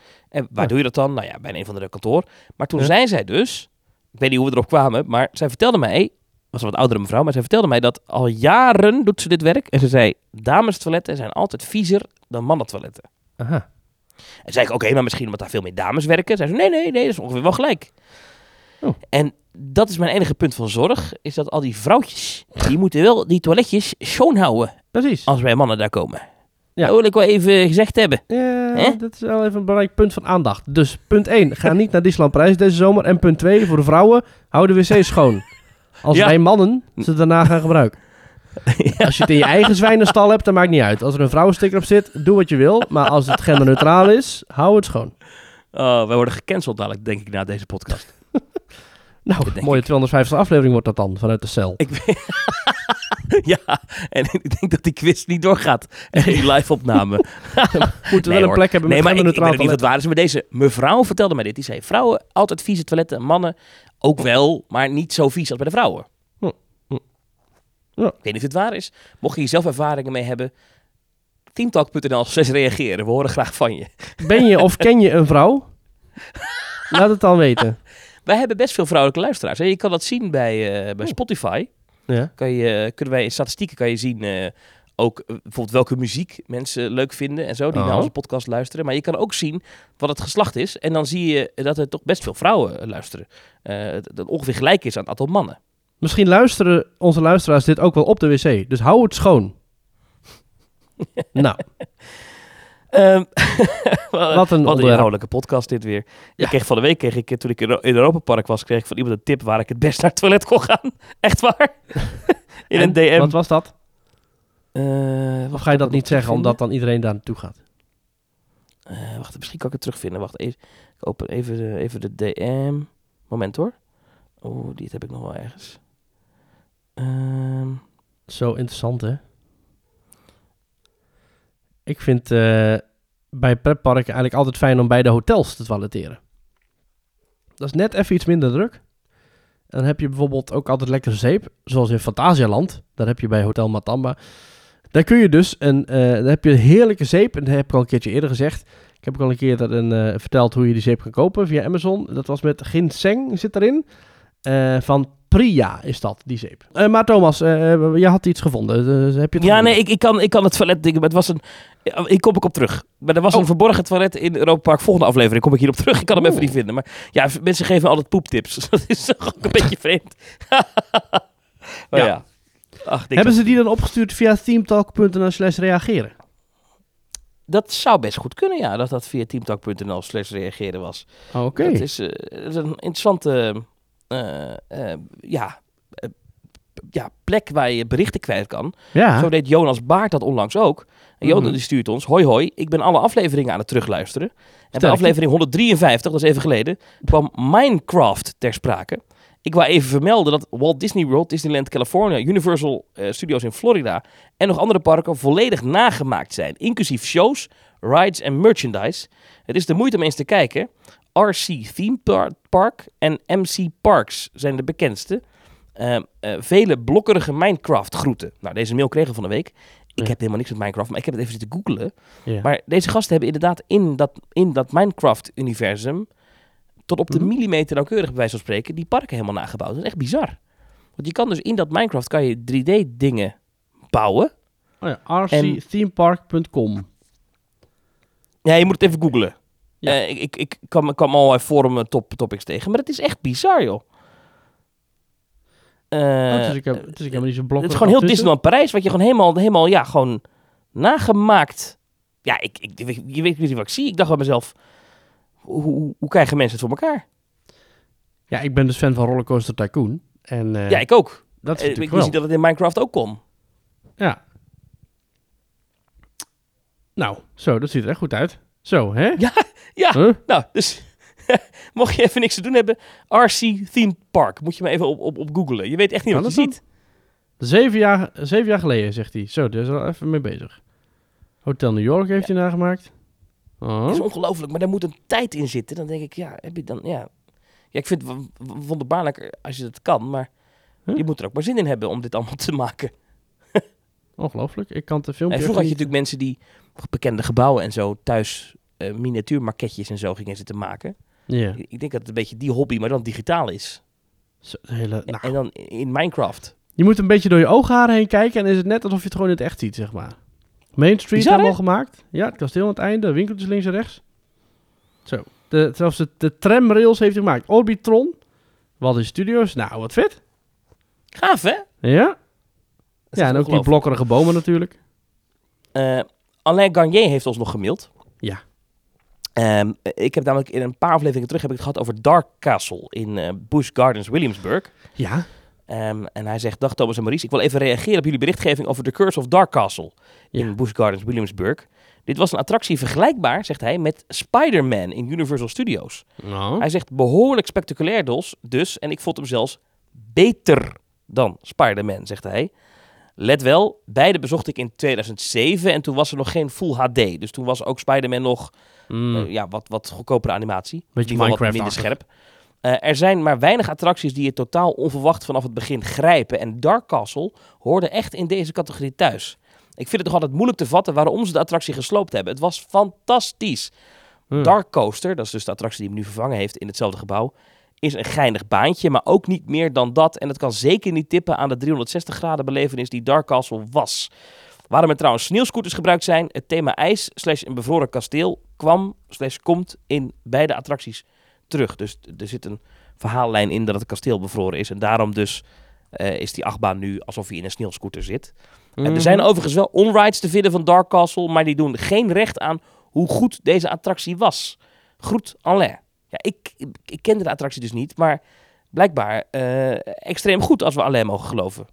waar Ja. doe je dat dan? Nou ja, bij een van de kantoor. Maar toen Ja. zei zij dus, ik weet niet hoe we erop kwamen, maar zij vertelde mij, was een wat oudere mevrouw, maar zij vertelde mij dat al jaren doet ze dit werk. En ze zei, damestoiletten zijn altijd viezer dan mannentoiletten. aha. En zei ik, oké, maar misschien omdat daar veel meer dames werken. Zei ze, nee, nee, nee, dat is ongeveer wel gelijk. Oh. En dat is mijn enige punt van zorg, is dat al die vrouwtjes, die moeten wel die toiletjes schoonhouden Precies. als wij mannen daar komen. Ja. Dat wil ik wel even gezegd hebben. Ja, dat is wel even een belangrijk punt van aandacht. Dus punt 1, ga niet naar Disneyland Parijs deze zomer. En punt 2, voor de vrouwen, hou de wc schoon. Als Ja. wij mannen ze daarna gaan gebruiken. <laughs> Als je het in je eigen zwijnenstal hebt, dan maakt niet uit. Als er een vrouwensticker op zit, doe wat je wil. Maar als het genderneutraal is, hou het schoon. Oh, wij worden gecanceld dadelijk, denk ik, na deze podcast. <laughs> Nou, mooie 250 aflevering wordt dat dan, vanuit de cel. Ik <laughs> ja, en ik denk dat die quiz niet doorgaat. En die live opname. Moeten we Nee, wel een plek hebben Nee, met maar ik, ik weet niet wat waar is. Maar deze mevrouw vertelde mij dit. Die zei, vrouwen altijd vieze toiletten. Mannen ook wel, maar niet zo vies als bij de vrouwen. Ja. Ik weet niet of het waar is. Mocht je hier zelf ervaringen mee hebben, teamtalk.nl <laughs> slash reageren. We horen graag van je. Ben je of ken je een vrouw? <laughs> Laat het dan weten. Wij hebben best veel vrouwelijke luisteraars. Hè. Je kan dat zien bij, eh, bij. Spotify. Ja. Kan je, kunnen wij in statistieken kan je zien eh, ook eh, bijvoorbeeld welke muziek mensen leuk vinden en zo, die Oh. naar onze podcast luisteren. Maar je kan ook zien wat het geslacht is. En dan zie je dat er toch best veel vrouwen eh, luisteren. Eh, dat dat ongeveer gelijk is aan het aantal mannen. Misschien luisteren onze luisteraars dit ook wel op de wc. Dus hou het schoon. <laughs> nou, Ehm, <laughs> Wat een Wat een inhoudelijke podcast dit weer. Ja. Ik kreeg van de week, kreeg ik, eh, toen ik in Europa Park was, kreeg ik van iemand een tip waar ik het best naar het toilet kon gaan. <laughs> Echt waar? in en een DM. Wat was dat? Eh, Of ga je dat niet zeggen omdat dan iedereen daar naartoe gaat? Eh, wacht, misschien kan ik het terugvinden. Wacht, even, ik open even de, even de DM. Moment hoor. Oh, die heb ik nog wel ergens. Ehm, Zo interessant, hè? Ik vind eh, bij pretparken eigenlijk altijd fijn om bij de hotels te toiletteren. Dat is net even iets minder druk. En dan heb je bijvoorbeeld ook altijd lekkere zeep. Zoals in Fantasialand. Daar heb je bij Hotel Matamba. Daar kun je dus een... eh daar heb je heerlijke zeep. En dat heb ik al een keertje eerder gezegd. Ik heb ook al een keer dat een, eh, verteld hoe je die zeep kan kopen via Amazon. Dat was met ginseng zit erin. Eh, van Priya is dat, die zeep. Eh, maar Thomas, eh, eh, je had iets gevonden. Dus heb je het Ja, nee, ik, ik, kan, ik kan het toilet dingen, maar het was een... Ik kom ik op terug. Maar er was Oh. een verborgen toilet in Europa Park. Volgende aflevering kom ik hierop terug. Ik kan hem Oh. even niet vinden. Maar ja, mensen geven me altijd poeptips. <laughs> dat is toch ook een <laughs> beetje vreemd. <laughs> oh, Ja. ja. Ach, Hebben ze die dan opgestuurd via themetalk.nl slash reageren? Dat zou best goed kunnen, ja. Dat dat via teamtalk.nl slash reageren was. Oké. Dat is, dat is een interessante ja, eh, ja, plek waar je berichten kwijt kan. Ja. Zo deed Jonas Baart dat onlangs ook. En Jonas Mhm. die stuurt ons, hoi hoi, ik ben alle afleveringen aan het terugluisteren. En bij aflevering 153, dat is even geleden, kwam Minecraft ter sprake. Ik wou even vermelden dat Walt Disney World, Disneyland California, Universal eh, Studios in Florida en nog andere parken volledig nagemaakt zijn. Inclusief shows, rides en merchandise. Het is de moeite om eens te kijken. RC Theme Par- Park en MC Parks zijn de bekendste. Ehm, eh, vele blokkerige Minecraft groeten. Nou, deze mail kregen we van de week. Ik Ja. heb helemaal niks met Minecraft, maar ik heb het even zitten googlen. Ja. Maar deze gasten hebben inderdaad in dat, in dat Minecraft-universum... tot op de Mhm. millimeter nauwkeurig, bij wijze van spreken... die parken helemaal nagebouwd. Dat is echt bizar. Want je kan dus in dat Minecraft kan je 3D-dingen bouwen. Oh ja, rcthemepark.com. Ja, je moet het even googlen. Ja. Eh, ik, ik, ik kwam, kwam al forum top, topics tegen. Maar het is echt bizar, joh. Eh, Oh, dus ik heb, dus ik heb niet zo'n blok. het is gewoon heel Disneyland Parijs, wat je gewoon helemaal, helemaal ja, gewoon nagemaakt. Ja, ik, ik, je weet- je weet niet wat ik zie. Ik dacht bij mezelf, hoe, hoe, hoe krijgen mensen het voor elkaar? Ja, ik ben dus fan van Rollercoaster Tycoon. En eh, ja, ik ook. dat is Eh, natuurlijk ik wist dat het in Minecraft ook kon. Ja. Nou, zo, dat ziet er echt goed uit. Zo, hè? Ja, ja. Huh? Nou, dus <laughs> mocht je even niks te doen hebben, RC Theme Park. Moet je maar even op, op, op googlen. Je weet echt niet Kan wat je ziet. Zeven jaar, zeven jaar geleden, zegt hij. Zo, daar is al even mee bezig. Hotel New York heeft hij nagemaakt. Oh. Dat is ongelooflijk, maar daar moet een tijd in zitten. Dan denk ik, ja, heb je dan, ja. Ja, ik vind het wonderbaarlijk als je dat kan, maar Huh? je moet er ook maar zin in hebben om dit allemaal te maken. <laughs> Ongelooflijk. Ik kan het de filmpje En vroeger had je natuurlijk mensen die bekende gebouwen en zo thuis miniatuurmaketjes en zo gingen zitten maken. Ja. Ik denk dat het een beetje die hobby, maar dan digitaal is. Zo, hele, nou, En dan in Minecraft. Je moet een beetje door je oogharen heen kijken en is het net alsof je het gewoon in het echt ziet, zeg maar. Main Street Bizar, hebben we hè? al gemaakt. Ja, het kasteel aan het einde, winkeltjes links en rechts. Zo. De, zelfs de, de tramrails heeft hij gemaakt. Orbitron, Walt Studios. Nou, wat vet. Gaaf, hè? Dat Ja. Ja, en ook die blokkerige bomen natuurlijk. Eh, Alain Garnier heeft ons nog gemaild. Ehm, ik heb namelijk in een paar afleveringen terug heb ik het gehad over Dark Castle in eh, Busch Gardens, Williamsburg. Ja. Ehm, en hij zegt, dag Thomas en Maurice, ik wil even reageren op jullie berichtgeving over The Curse of Dark Castle Ja. in Busch Gardens, Williamsburg. Dit was een attractie vergelijkbaar, zegt hij, met Spider-Man in Universal Studios. Nou. Hij zegt behoorlijk spectaculair dus, dus, en ik vond hem zelfs beter dan Spider-Man, zegt hij. Let wel, beide bezocht ik in 2007 en toen was er nog geen Full HD. Dus toen was ook Spider-Man nog Mm. eh, ja, wat, wat goedkopere animatie. Beetje wat minder scherp. Eh, er zijn maar weinig attracties die je totaal onverwacht vanaf het begin grijpen. En Dark Castle hoorde echt in deze categorie thuis. Ik vind het nog altijd moeilijk te vatten waarom ze de attractie gesloopt hebben. Het was fantastisch. Mm. Dark Coaster, dat is dus de attractie die hem nu vervangen heeft in hetzelfde gebouw, is een geinig baantje, maar ook niet meer dan dat. En het kan zeker niet tippen aan de 360 graden belevenis die Dark Castle was. Waarom er trouwens sneeuwscooters gebruikt zijn, het thema ijs slash een bevroren kasteel kwam slash komt in beide attracties terug. Dus er zit een verhaallijn in dat het kasteel bevroren is. En daarom dus eh, is die achtbaan nu alsof je in een sneeuwscooter zit. En Mhm. er zijn overigens wel onrides te vinden van Dark Castle, maar die doen geen recht aan hoe goed deze attractie was. Groet Alain. Ja, ik, ik kende de attractie dus niet, maar blijkbaar eh, extreem goed als we Alain mogen geloven.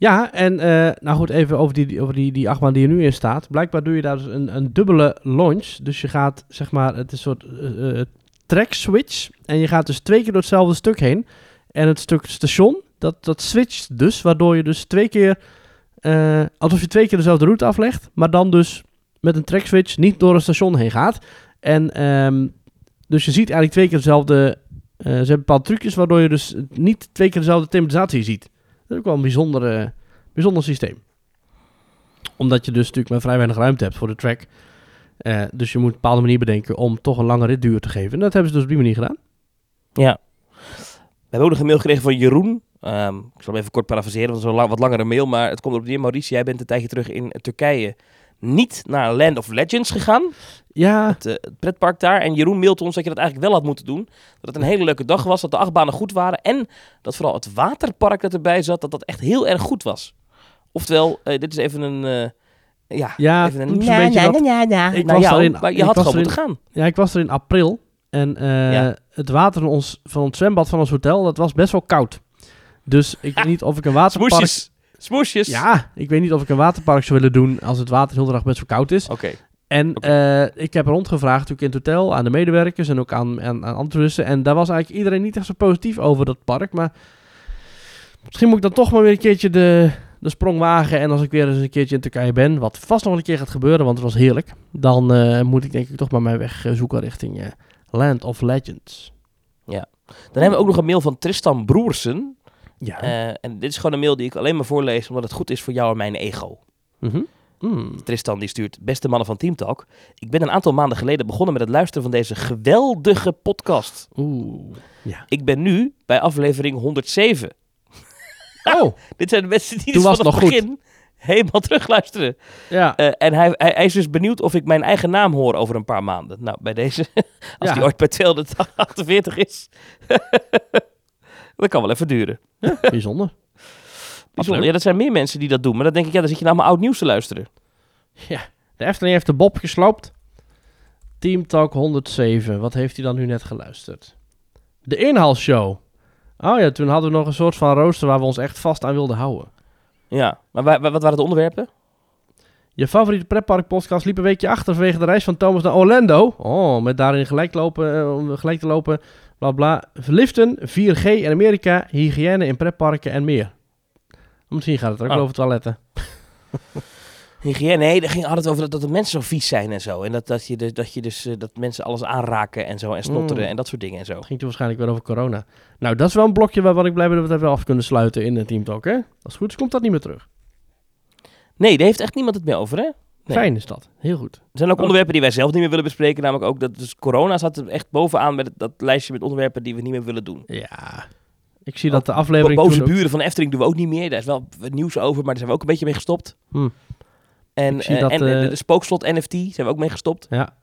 Ja, en eh, nou goed, even over die, over die, die achtbaan die er nu in staat. Blijkbaar doe je daar dus een, een dubbele launch. Dus je gaat, zeg maar, het is een soort eh, track switch. En je gaat dus twee keer door hetzelfde stuk heen. En het stuk station, dat, dat switcht dus, waardoor je dus twee keer, alsof je twee keer dezelfde route aflegt. Maar dan dus met een track switch niet door het station heen gaat. En ehm, dus je ziet eigenlijk twee keer dezelfde ze hebben bepaalde trucjes waardoor je dus niet twee keer dezelfde thematisatie ziet. Is ook wel een bijzonder, bijzonder systeem. Omdat je dus natuurlijk maar vrij weinig ruimte hebt voor de track. Eh, dus je moet een bepaalde manier bedenken om toch een lange ritduur te geven. En dat hebben ze dus op die manier gedaan. Ja. We hebben ook nog een mail gekregen van Jeroen. Ehm, ik zal hem even kort parafraseren, want het is een lang, wat langere mail. Maar het komt erop neer, Maurice, jij bent een tijdje terug in Turkije niet naar Land of Legends gegaan. Ja, Het, eh, het pretpark daar. En Jeroen mailt ons dat je dat eigenlijk wel had moeten doen. Dat het een hele leuke dag was, dat de achtbanen goed waren. En dat vooral het waterpark dat erbij zat, dat dat echt heel erg goed was. Oftewel, eh, dit is even een... eh, ja, ja even een beetje wat- ik naar was jou, daarin- maar je ik had was gewoon erin- moeten gaan. Ja, ik was er in april. En Ja. het water van ons, van ons zwembad van ons hotel, dat was best wel koud. Dus ik <laughs> weet niet of ik een waterpark... Smoesjes. Smoesjes. Ja, ik weet niet of ik een waterpark zou willen doen als het water heel de dag best wel koud is. Oké. En eh, ik heb rondgevraagd natuurlijk in het hotel aan de medewerkers en ook aan, aan, aan andere toeristen. En daar was eigenlijk iedereen niet echt zo positief over dat park. Maar misschien moet ik dan toch maar weer een keertje de, de sprong wagen. En als ik weer eens een keertje in Turkije ben, wat vast nog wel een keer gaat gebeuren, want het was heerlijk. Dan eh, moet ik denk ik toch maar mijn weg eh, zoeken richting Land of Legends. Dan hebben we ook nog een mail van Tristan Broersen. Ja. Eh, en dit is gewoon een mail die ik alleen maar voorlees omdat het goed is voor jou en mijn ego. Mhm. Mm. Tristan die stuurt, beste mannen van Team Talk. Ik ben een aantal maanden geleden begonnen met het luisteren van deze geweldige podcast. Oeh. Ja. Ik ben nu bij aflevering 107. Oh, <laughs> Dit zijn de mensen die dus vanaf het nog goed. begin helemaal terugluisteren. ja. Eh, en hij, hij, hij is dus benieuwd of ik mijn eigen naam hoor over een paar maanden. Nou, bij deze, <laughs> als Ja. die ooit bij 248 is, <laughs> dat kan wel even duren. <laughs> Bijzonder. Bijzonder. Ja, dat zijn meer mensen die dat doen. Maar dan denk ik, ja, dan zit je naar mijn oud nieuws te luisteren. Ja, de Efteling heeft de Bob gesloopt. Team Talk 107. Wat heeft hij dan nu net geluisterd? De inhaalshow. Oh ja, toen hadden we nog een soort van rooster waar we ons echt vast aan wilden houden. Ja, maar wa- wa- wat waren de onderwerpen? Je favoriete pretpark podcast liep een weekje achter vanwege de reis van Thomas naar Orlando. Oh, met daarin gelijk, lopen, eh, om gelijk te lopen. Bla bla. Liften, 4G in Amerika, hygiëne in pretparken en meer. Misschien gaat het er ook Oh. over toiletten. <laughs> Hygiëne, nee, daar ging altijd over dat, dat de mensen zo vies zijn en zo. En dat, dat, je, dus, dat, je dus, eh, dat mensen alles aanraken en zo. En snotteren Mm. en dat soort dingen en zo. Het ging toen waarschijnlijk weer over corona. Nou, dat is wel een blokje waarvan ik blij ben dat we het even af kunnen sluiten in de Team Talk, hè? Als het goed is, komt dat niet meer terug. Nee, daar heeft echt niemand het meer over, hè? Nee. Fijn is dat. Heel goed. Er zijn ook Oh. onderwerpen die wij zelf niet meer willen bespreken. Namelijk ook dat dus corona staat er echt bovenaan met het- dat lijstje met onderwerpen die we niet meer willen doen. Ja. Ik zie Ook dat de aflevering Bo- Boze ook- buren van Efteling doen we ook niet meer. Daar is wel nieuws over, maar daar zijn we ook een beetje mee gestopt. Hm. En, Ik zie eh, dat, en eh, eh, de spookslot NFT zijn we ook mee gestopt. Ja,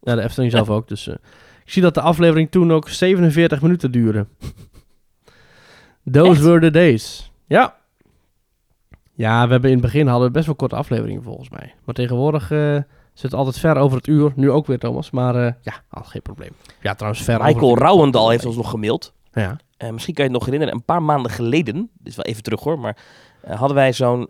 ja, de Efteling zelf ook. Dus, ik zie dat de aflevering toen ook 47 minuten duurde. <laughs> Those Echt? were the days. Ja. Ja, we hebben in het begin hadden we best wel korte afleveringen volgens mij. Maar tegenwoordig eh, zit het altijd ver over het uur. Nu ook weer, Thomas. Maar eh, ja, al geen probleem. Ja, trouwens, ver over Michael uur. Rouwendal heeft ons nog gemaild. Ja. Eh, misschien kan je het nog herinneren, een paar maanden geleden, dit is wel even terug hoor, maar hadden wij zo'n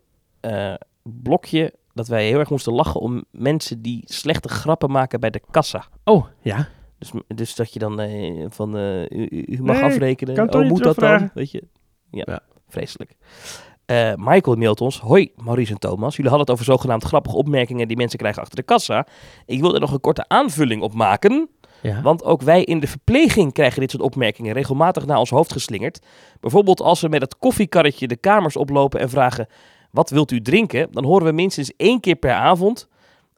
blokje dat wij heel erg moesten lachen om mensen die slechte grappen maken bij de kassa. Oh, ja. Dus, dus dat je dan van, u, u- mag Nee, afrekenen, kan oh moet dat dan? Weet je? Ja, Ja. vreselijk. Eh, Michael mailt ons. Hoi Maurice en Thomas. Jullie hadden het over zogenaamd grappige opmerkingen die mensen krijgen achter de kassa. Ik wil er nog een korte aanvulling op maken. ja. Want ook wij in de verpleging krijgen dit soort opmerkingen regelmatig naar ons hoofd geslingerd. Bijvoorbeeld als we met het koffiekarretje de kamers oplopen en vragen: Wat wilt u drinken? Dan horen we minstens één keer per avond.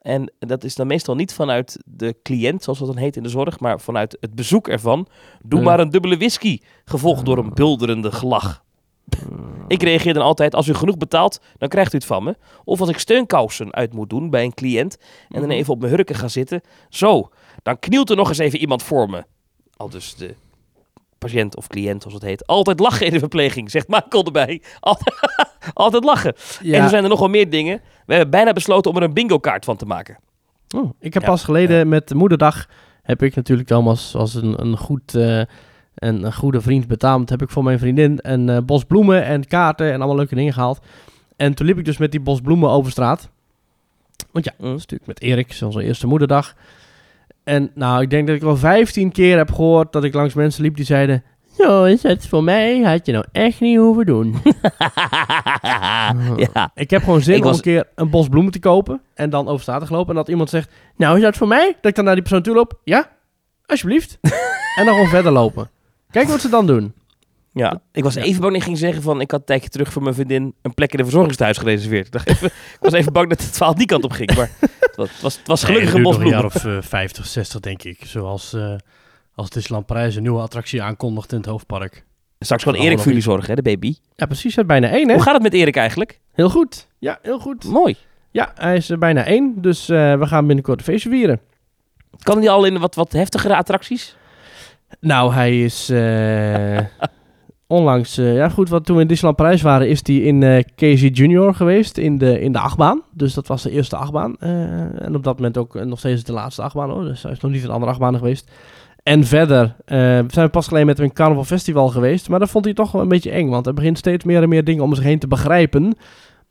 En dat is dan meestal niet vanuit de cliënt, zoals dat dan heet in de zorg, maar vanuit het bezoek ervan. Doe maar een dubbele whisky, gevolgd door een bulderende gelach. <laughs> Ik reageer dan altijd, als u genoeg betaalt, dan krijgt u het van me. Of als ik steunkousen uit moet doen bij een cliënt en dan Mhm. even op mijn hurken ga zitten. Zo, dan knielt er nog eens even iemand voor me. Al dus de patiënt of cliënt, zoals het heet. Altijd lachen in de verpleging, zegt Michael erbij. <laughs> Altijd, altijd lachen. En er zijn er nog wel meer dingen. We hebben bijna besloten om er een bingo kaart van te maken. Oh, ik heb Ja, pas geleden met de moederdag heb ik natuurlijk Thomas als een, een, goed, eh, een, een goede vriend betaamd. Heb ik voor mijn vriendin een eh, bos bloemen en kaarten en allemaal leuke dingen gehaald. En toen liep ik dus met die bos bloemen over straat. Want ja, Mm. dat is natuurlijk met Erik, onze eerste moederdag. En nou, ik denk dat ik wel 15 keer heb gehoord dat ik langs mensen liep die zeiden... Zo is het voor mij, had je nou echt niet hoeven doen. <laughs> ja. Ik heb gewoon zin om een keer een bos bloemen te kopen en dan over straat te lopen. En dat iemand zegt, nou is dat voor mij? Dat ik dan naar die persoon toe loop. Ja, alsjeblieft. <laughs> en dan gewoon verder lopen. Kijk wat ze dan doen. Ja, ik was even bang dat ik ging zeggen van... Ik had een tijdje terug voor mijn vriendin een plek in een verzorgingstehuis gereserveerd. Ik, dacht even, ik was even bang dat het verhaal die kant op ging. Maar het was, het was, het was gelukkig Nee, een het duurt nog bosbloem. een jaar of eh, 50, 60 denk ik. Zoals eh, als Disneyland Parijs een nieuwe attractie aankondigt in het hoofdpark. Straks kan Erik voor jullie zorgen, hè, de baby. Ja, precies. Hij is bijna één, hè? Hoe gaat het met Erik eigenlijk? Heel goed. Ja, heel goed. Mooi. Ja, hij is er bijna één. Dus eh, we gaan binnenkort een feestje vieren. Kan hij al in wat, wat heftigere attracties? Nou, hij is eh, <laughs> onlangs... eh, ja, goed, wat toen we in Disneyland Parijs waren... is hij in eh Casey Junior geweest in de, in de achtbaan. Dus dat was de eerste achtbaan. En op dat moment ook nog steeds de laatste achtbaan. Hoor. Dus hij is nog niet in andere achtbanen geweest. En verder zijn we pas geleden met een carnaval festival geweest. Maar dat vond hij toch wel een beetje eng. Want hij begint steeds meer en meer dingen om zich heen te begrijpen.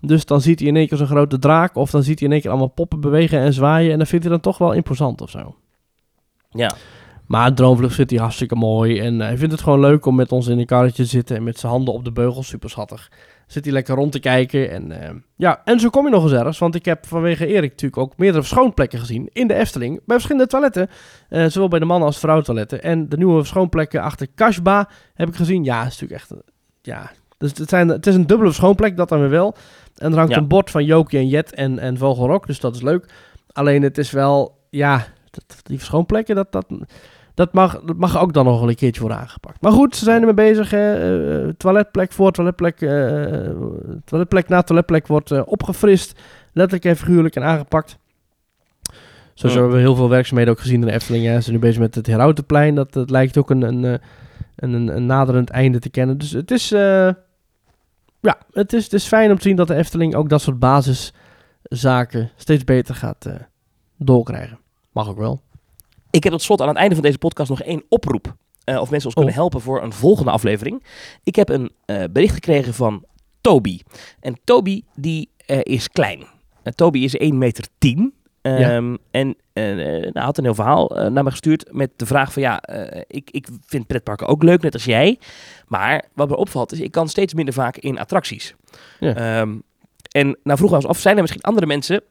Dus dan ziet hij in één keer zo'n grote draak. Of dan ziet hij in één keer allemaal poppen bewegen en zwaaien. En dat vindt hij dan toch wel imposant of zo. Ja. Maar Droomvlucht vindt hij hartstikke mooi. En eh, hij vindt het gewoon leuk om met ons in een karretje te zitten. En met zijn handen op de beugel. Super schattig. Zit hij lekker rond te kijken. En, eh, ja, en zo kom je nog eens ergens. Want ik heb vanwege Erik natuurlijk ook meerdere schoonplekken gezien. In de Efteling. Bij verschillende toiletten. Eh, zowel bij de mannen als vrouwentoiletten. En de nieuwe schoonplekken achter Kashba heb ik gezien. Ja, is natuurlijk echt... ja, dus het, zijn, het is een dubbele schoonplek. Dat dan weer wel. En er hangt Ja. een bord van Jokie en Jet en, en Vogelrok. Dus dat is leuk. Alleen het is wel... Ja, dat, die schoonplekken, dat... dat dat mag, dat mag ook dan nog wel een keertje worden aangepakt. Maar goed, ze zijn ermee bezig. hè. Eh, toiletplek voor toiletplek. eh, toiletplek na toiletplek wordt eh, opgefrist. Letterlijk en figuurlijk en aangepakt. Zo Ja. hebben we heel veel werkzaamheden ook gezien in de Efteling. Hè. Ze zijn nu bezig met het Herautenplein. Dat, dat lijkt ook een, een, een, een, naderend einde te kennen. Dus het is, ja, het, is, het is fijn om te zien dat de Efteling ook dat soort basiszaken steeds beter gaat doorkrijgen. Mag ook wel. Ik heb tot slot aan het einde van deze podcast nog één oproep. Eh, of mensen ons kunnen Oh. helpen voor een volgende aflevering. Ik heb een eh, bericht gekregen van Toby. En Toby die eh, is klein. Toby is 1 meter 10. Ehm, En nou, had een heel verhaal naar me gestuurd met de vraag van ja, ik, ik vind pretparken ook leuk, net als jij. Maar wat me opvalt is, ik kan steeds minder vaak in attracties. Ja. Ehm, en nou vroegen we ons af, zijn er misschien andere mensen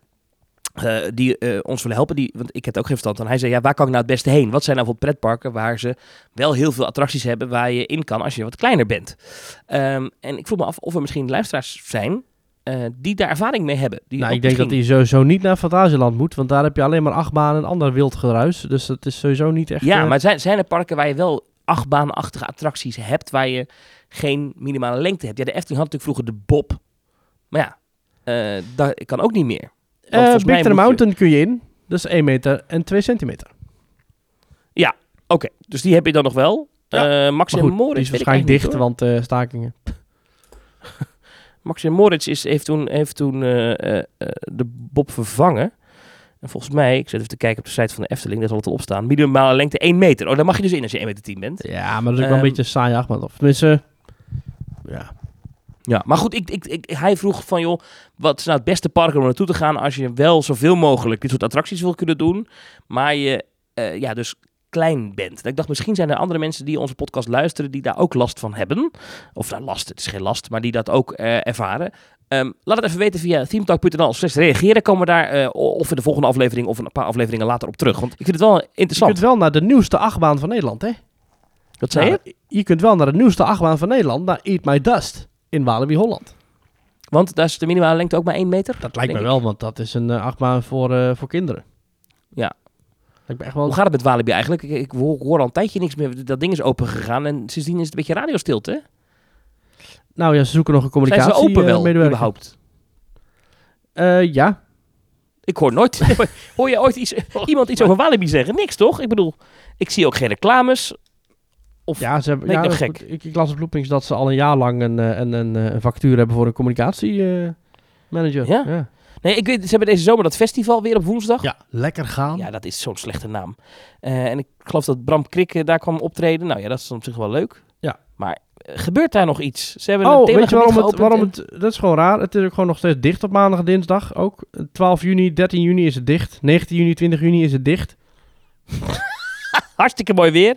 eh, die eh, ons willen helpen? Die, want ik heb ook geen verstand. Hij zei, ja, waar kan ik nou het beste heen? Wat zijn nou voor pretparken waar ze wel heel veel attracties hebben waar je in kan als je wat kleiner bent? Ehm, en ik vroeg me af of er misschien luisteraars zijn eh, die daar ervaring mee hebben. Die Nou, ik denk dat hij sowieso niet naar Fantasieland moet, want daar heb je alleen maar achtbanen en ander wild geruis. Dus dat is sowieso niet echt... Ja, maar zijn, zijn er parken waar je wel achtbaanachtige attracties hebt, waar je geen minimale lengte hebt? Ja, de Efteling had natuurlijk vroeger de Bob. Maar ja, dat kan ook niet meer. Mij Big je- Mountain kun je in. Dat is 1 meter en 2 centimeter. Oké, dus die heb je dan nog wel. Ja, Max Maar en Moritz, die is waarschijnlijk dicht, niet, want eh, stakingen. <laughs> hoor. Max en Moritz is, heeft toen, heeft toen de Bob vervangen. En volgens mij, ik zit even te kijken op de site van de Efteling, daar zal het op staan. Minimale lengte 1 meter. Oh, daar mag je dus in als je 1 meter 10 bent. Ja, maar dat is ook wel een Ehm, beetje een saaie achtbaan. Of tenminste, ja. Ja, maar goed, ik, ik, ik, hij vroeg van, joh, wat is nou het beste park om naartoe te gaan als je wel zoveel mogelijk dit soort attracties wil kunnen doen, maar je eh, ja, dus klein bent. Ik dacht, misschien zijn er andere mensen die onze podcast luisteren die daar ook last van hebben. Of nou, last, het is geen last, maar die dat ook eh, ervaren. Ehm, laat het even weten via themetalk.nl slash reageren. Komen we daar eh, of in de volgende aflevering of een paar afleveringen later op terug. Want ik vind het wel Je interessant. kunt wel naar de nieuwste achtbaan van Nederland, hè? Wat zei je? Nou, je kunt wel naar de nieuwste achtbaan van Nederland, naar Eat My Dust in Walibi Holland. Want daar is de minimale lengte ook maar 1 meter. Dat lijkt me ik. wel, want dat is een eh, achtbaan voor, eh, voor kinderen. Ja. Lijkt me echt wel... Hoe gaat het met Walibi eigenlijk? Ik, ik hoor, hoor al een tijdje niks meer. Dat ding is open gegaan en sindsdien is het een beetje radiostilte. hè? Nou ja, ze zoeken nog een Zijn communicatie ze open eh, wel, überhaupt? Ja. Ik hoor nooit... <laughs> hoor je ooit iets, iemand iets over Walibi zeggen? Niks, toch? Ik bedoel, ik zie ook geen reclames. Of, Ja, ze hebben, ja, nog goed, gek? Ik, ik las op Loopings dat ze al een jaar lang een, eh, een, een, eh, een factuur hebben voor een communicatiemanager. manager. Ja? ja. Nee, ik weet, ze hebben deze zomer dat festival weer op woensdag. Ja, lekker gaan. Ja, dat is zo'n slechte naam. Eh, en ik geloof dat Bram Krik daar kwam optreden. Nou ja, dat is op zich wel leuk. Ja. Maar gebeurt daar nog iets? Ze hebben een Oh, themagebied weet je waarom het, waarom en- het... Dat is gewoon raar. Het is ook gewoon nog steeds dicht op maandag en dinsdag ook. 12 juni, 13 juni is het dicht. 19 juni, 20 juni is het dicht. <laughs> Hartstikke mooi weer.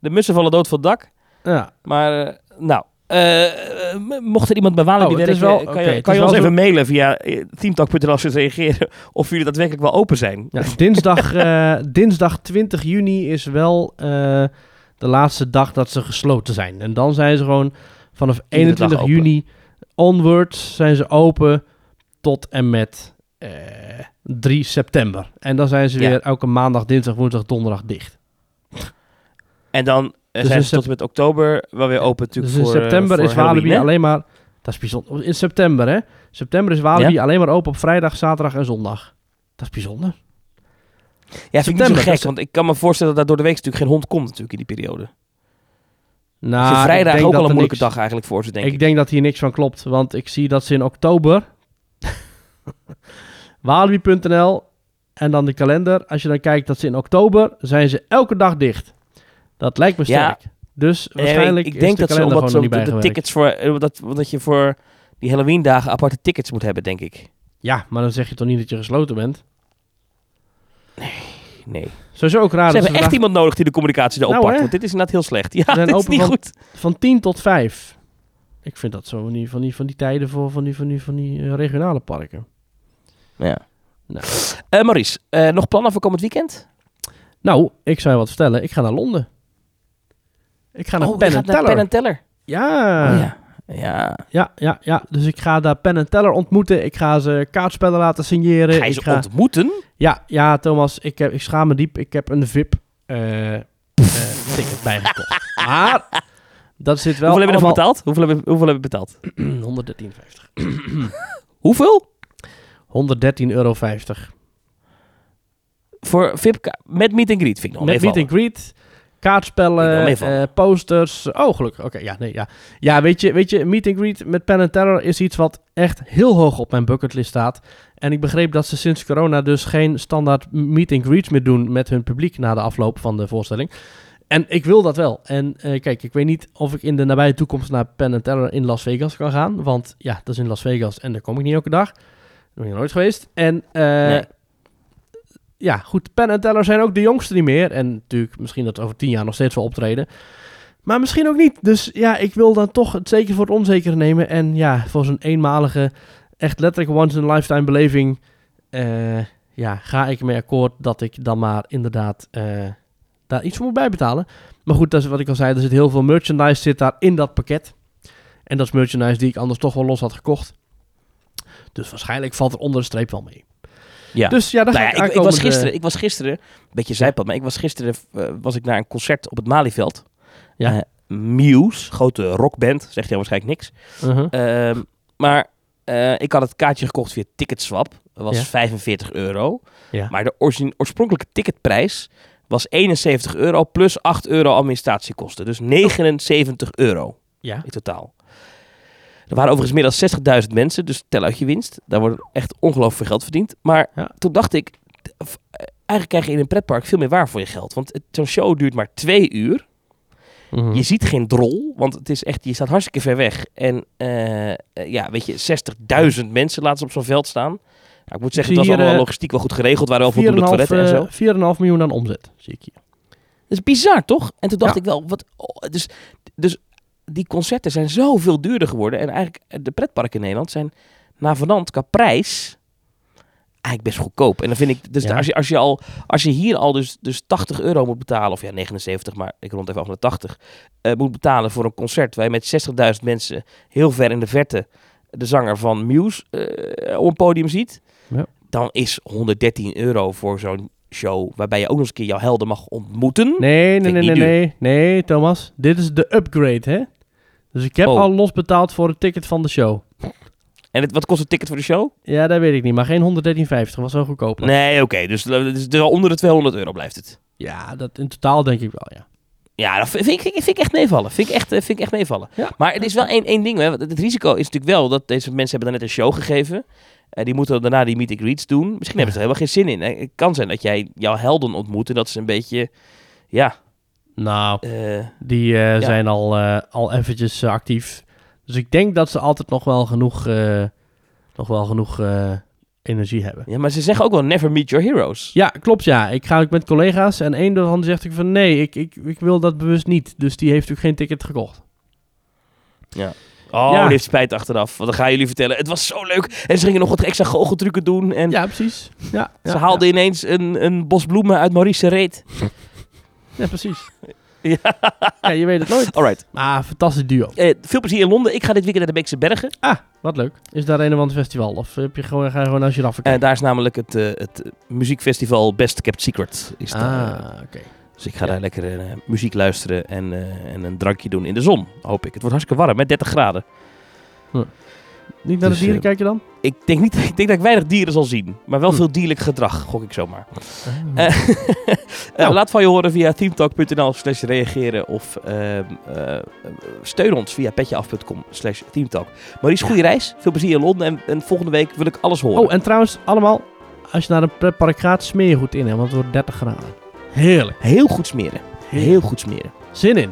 De mussen vallen dood van het dak. Ja. Maar, eh, nou... eh, eh, mocht er iemand bij Walibi Oh, werken, wel- kan je, kan je ons even mailen via teamtalk.nl als je reageren <laughs> of jullie daadwerkelijk wel open zijn. Ja, dinsdag, dinsdag 20 juni is wel de laatste dag dat ze gesloten zijn. En dan zijn ze gewoon vanaf Iedere dag 21 open. juni onwards zijn ze open tot en met eh, 3 september. En dan zijn ze Ja. weer elke maandag, dinsdag, woensdag, donderdag dicht. En dan eh, Dus zijn ze tot en met oktober wel weer open natuurlijk dus in voor, eh, september voor is Walibi Halloween, hè? alleen maar... Dat is bijzonder. In september, hè? September is Walibi Ja. alleen maar open op vrijdag, zaterdag en zondag. Dat is bijzonder. Ja, vind ik niet zo September, gek, want ik kan me voorstellen dat daar door de week natuurlijk geen hond komt natuurlijk in die periode. Nou, Dus ik vrijdag denk ook dat al een moeilijke niks- dag eigenlijk voor ze, denk ik. ik denk dat hier niks van klopt, want ik zie dat ze in oktober... <laughs> Walibi.nl en dan de kalender. Als je dan kijkt dat ze in oktober zijn ze elke dag dicht. Dat lijkt me Ja. sterk. Dus Nee, waarschijnlijk ik, denk de dat ze omdat zo de, de tickets voor eh, dat, dat je voor die Halloween dagen aparte tickets moet hebben, denk ik. Ja, maar dan zeg je toch niet dat je gesloten bent? Nee. Sowieso ook raar ze hebben echt iemand nodig die de communicatie erop Nou, pakt, hè? want dit is inderdaad heel slecht. <laughs> Ja, zijn open niet van- goed. van 10 tot 5. Ik vind dat zo van die, van die, van die tijden voor van die, van die, van die eh, regionale parken. Ja. Nou. Eh, Maurice, nog plannen voor komend weekend? Nou, ik zou je wat vertellen. Ik ga naar Londen. Ik ga naar oh, gaat naar Teller. Ja. Oh, ja. Ja. ja, ja, ja. Dus ik ga daar Penn Teller ontmoeten. Ik ga ze kaartspellen laten signeren. Ga je ik ze ga... ontmoeten? Ja, ja, Thomas, ik, heb, ik schaam me diep. Ik heb een VIP eh, eh, ticket <laughs> bijgekocht. maar dat zit wel hoeveel heb je ervoor allemaal... betaald? Hoeveel heb je, hoeveel heb je betaald? <clears throat> 113,50. <clears throat> Hoeveel? 113,50 euro. Voor VIP met meet and greet vind ik nog Met meet and greet, kaartspellen, eh, posters. Oh, gelukkig. Oké, ja, nee, ja. Ja, weet je, weet je, meet and greet met Penn and Teller is iets wat echt heel hoog op mijn bucketlist staat. En ik begreep dat ze sinds corona dus geen standaard meet and greets meer doen met hun publiek na de afloop van de voorstelling. En ik wil dat wel. En eh, kijk, ik weet niet of ik in de nabije toekomst naar Penn and Teller in Las Vegas kan gaan. Want ja, dat is in Las Vegas en daar kom ik niet elke dag. Daar ben ik nooit geweest. En eh, Nee. Ja, goed, Penn en Teller zijn ook de jongste niet meer. En natuurlijk, misschien dat over tien jaar nog steeds wel optreden. Maar misschien ook niet. Dus ja, ik wil dan toch het zeker voor het onzekere nemen. En ja, voor zo'n eenmalige, echt letterlijk once-in-a-lifetime beleving... eh, ja, ga ik mee akkoord dat ik dan maar inderdaad eh, daar iets voor moet bijbetalen. Maar goed, dat is wat ik al zei. Er zit heel veel merchandise zit daar in dat pakket. En dat is merchandise die ik anders toch wel los had gekocht. Dus waarschijnlijk valt er onder de streep wel mee. Ja. Dus ja, daar Nou ga ja, ik ik, was gisteren, ik was gisteren, een beetje zijpad, maar ik was gisteren eh, was ik naar een concert op het Malieveld. Ja. Eh, Muse, grote rockband, zegt jou waarschijnlijk niks. Uh-huh. Ehm, maar eh, ik had het kaartje gekocht via Ticketswap. Dat was Ja. 45 euro. Ja. Maar de oorspronkelijke ticketprijs was 71 euro plus 8 euro administratiekosten. Dus 79 euro Ja. in totaal. Er waren overigens meer dan 60.000 mensen, dus tel uit je winst. Daar wordt echt ongelooflijk veel geld verdiend. Maar Ja. toen dacht ik, eigenlijk krijg je in een pretpark veel meer waar voor je geld. Want zo'n show duurt maar twee uur. Mhm. Je ziet geen drol, want het is echt, je staat hartstikke ver weg. En eh, ja, weet je, 60.000 mensen laten ze op zo'n veld staan. Nou, ik moet zeggen, het was allemaal eh, logistiek wel goed geregeld. waren wel voldoende 4,5 toiletten en zo. eh, 4,5 miljoen aan omzet, zie ik hier. Dat is bizar, toch? En toen dacht Ja. ik wel, wat, oh, dus, dus die concerten zijn zoveel duurder geworden. En eigenlijk eh, de pretparken in Nederland zijn navenant qua prijs eigenlijk best goedkoop. En dan vind ik, dus Ja. als, je, als, je al, als je hier al dus, dus 80 euro moet betalen, of ja 79, maar ik rond even af naar 80, eh, moet betalen voor een concert waar je met 60.000 mensen heel ver in de verte de zanger van Muse eh, op een podium ziet, Ja. dan is 113 euro voor zo'n show waarbij je ook nog eens een keer jouw helden mag ontmoeten. Nee, nee, nee, nee, nee, nee, Thomas. Dit is de upgrade, hè? Dus ik heb Oh. al los betaald voor het ticket van de show. En het, wat kost het ticket voor de show? Ja, dat weet ik niet, maar geen 113,50. was zo goedkoop. Nee, oké. dus, dus dus onder de 200 euro blijft het. Ja, dat in totaal denk ik wel, ja. Ja, dat vind ik, vind ik echt meevallen. Vind ik echt, eh, vind ik echt meevallen. Ja. Maar het is wel één, één ding. Hè. Het risico is natuurlijk wel dat deze mensen hebben dan net een show gegeven. Eh, die moeten daarna die meet and greets doen. Misschien hebben ze er helemaal geen zin in. Eh, Het kan zijn dat jij jouw helden ontmoet en dat ze een beetje... Ja, Nou, eh, die eh, zijn al, eh, al eventjes actief. Dus ik denk dat ze altijd nog wel genoeg, nog wel genoeg energie hebben. ja, maar ze zeggen ook wel never meet your heroes. Ja, klopt ja. Ik ga ook met collega's en een daarvan zegt ik van nee, ik, ik, ik wil dat bewust niet. Dus die heeft natuurlijk geen ticket gekocht. Oh, Ja. die heeft spijt achteraf. Want dan gaan jullie vertellen. Het was zo leuk. En ze gingen nog wat extra goocheltrucken doen. En Ja, precies. Ja, ze ja, haalden ineens een, een bos bloemen uit Maurice reet. <laughs> Ja, precies. <laughs> Ja, je weet het nooit. Alright. Ah, fantastisch duo. Eh, veel plezier in Londen. Ik ga dit weekend naar de Beekse Bergen. Ah, wat leuk. Is daar een of ander festival? Of heb je gewoon, ga je gewoon naar giraffe En kijken? daar is namelijk het, eh, het eh, muziekfestival Best Kept Secret. Is daar. ah, oké. Dus ik ga Ja. daar lekker eh, muziek luisteren en, eh, en een drankje doen in de zon, hoop ik. Het wordt hartstikke warm, met 30 graden. Niet naar Dus, de dieren eh, kijken dan? Ik denk, niet, <laughs> ik denk dat ik weinig dieren zal zien, maar wel Hm. veel dierlijk gedrag, gok ik zomaar. Ah. Eh, <laughs> eh, Nou. Laat van je horen via themetalk.nl slash reageren of ehm, eh, steun ons via petjeaf.com slash themetalk. Maurice, goede reis, veel plezier in Londen en, en volgende week wil ik alles horen. Oh, en trouwens, allemaal, als je naar een pretpark gaat, smeer je goed in, hè, want het wordt 30 graden. Heerlijk. Heel goed smeren, heel goed smeren. Zin in.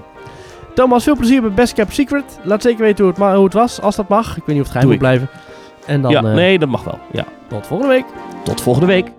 Thomas, veel plezier bij Best Kept Secret. Laat zeker weten hoe het, ma- hoe het was, als dat mag. Ik weet niet of het geheim moet blijven. En dan ja, eh, nee, dat mag wel. Ja. tot volgende week. Tot volgende week.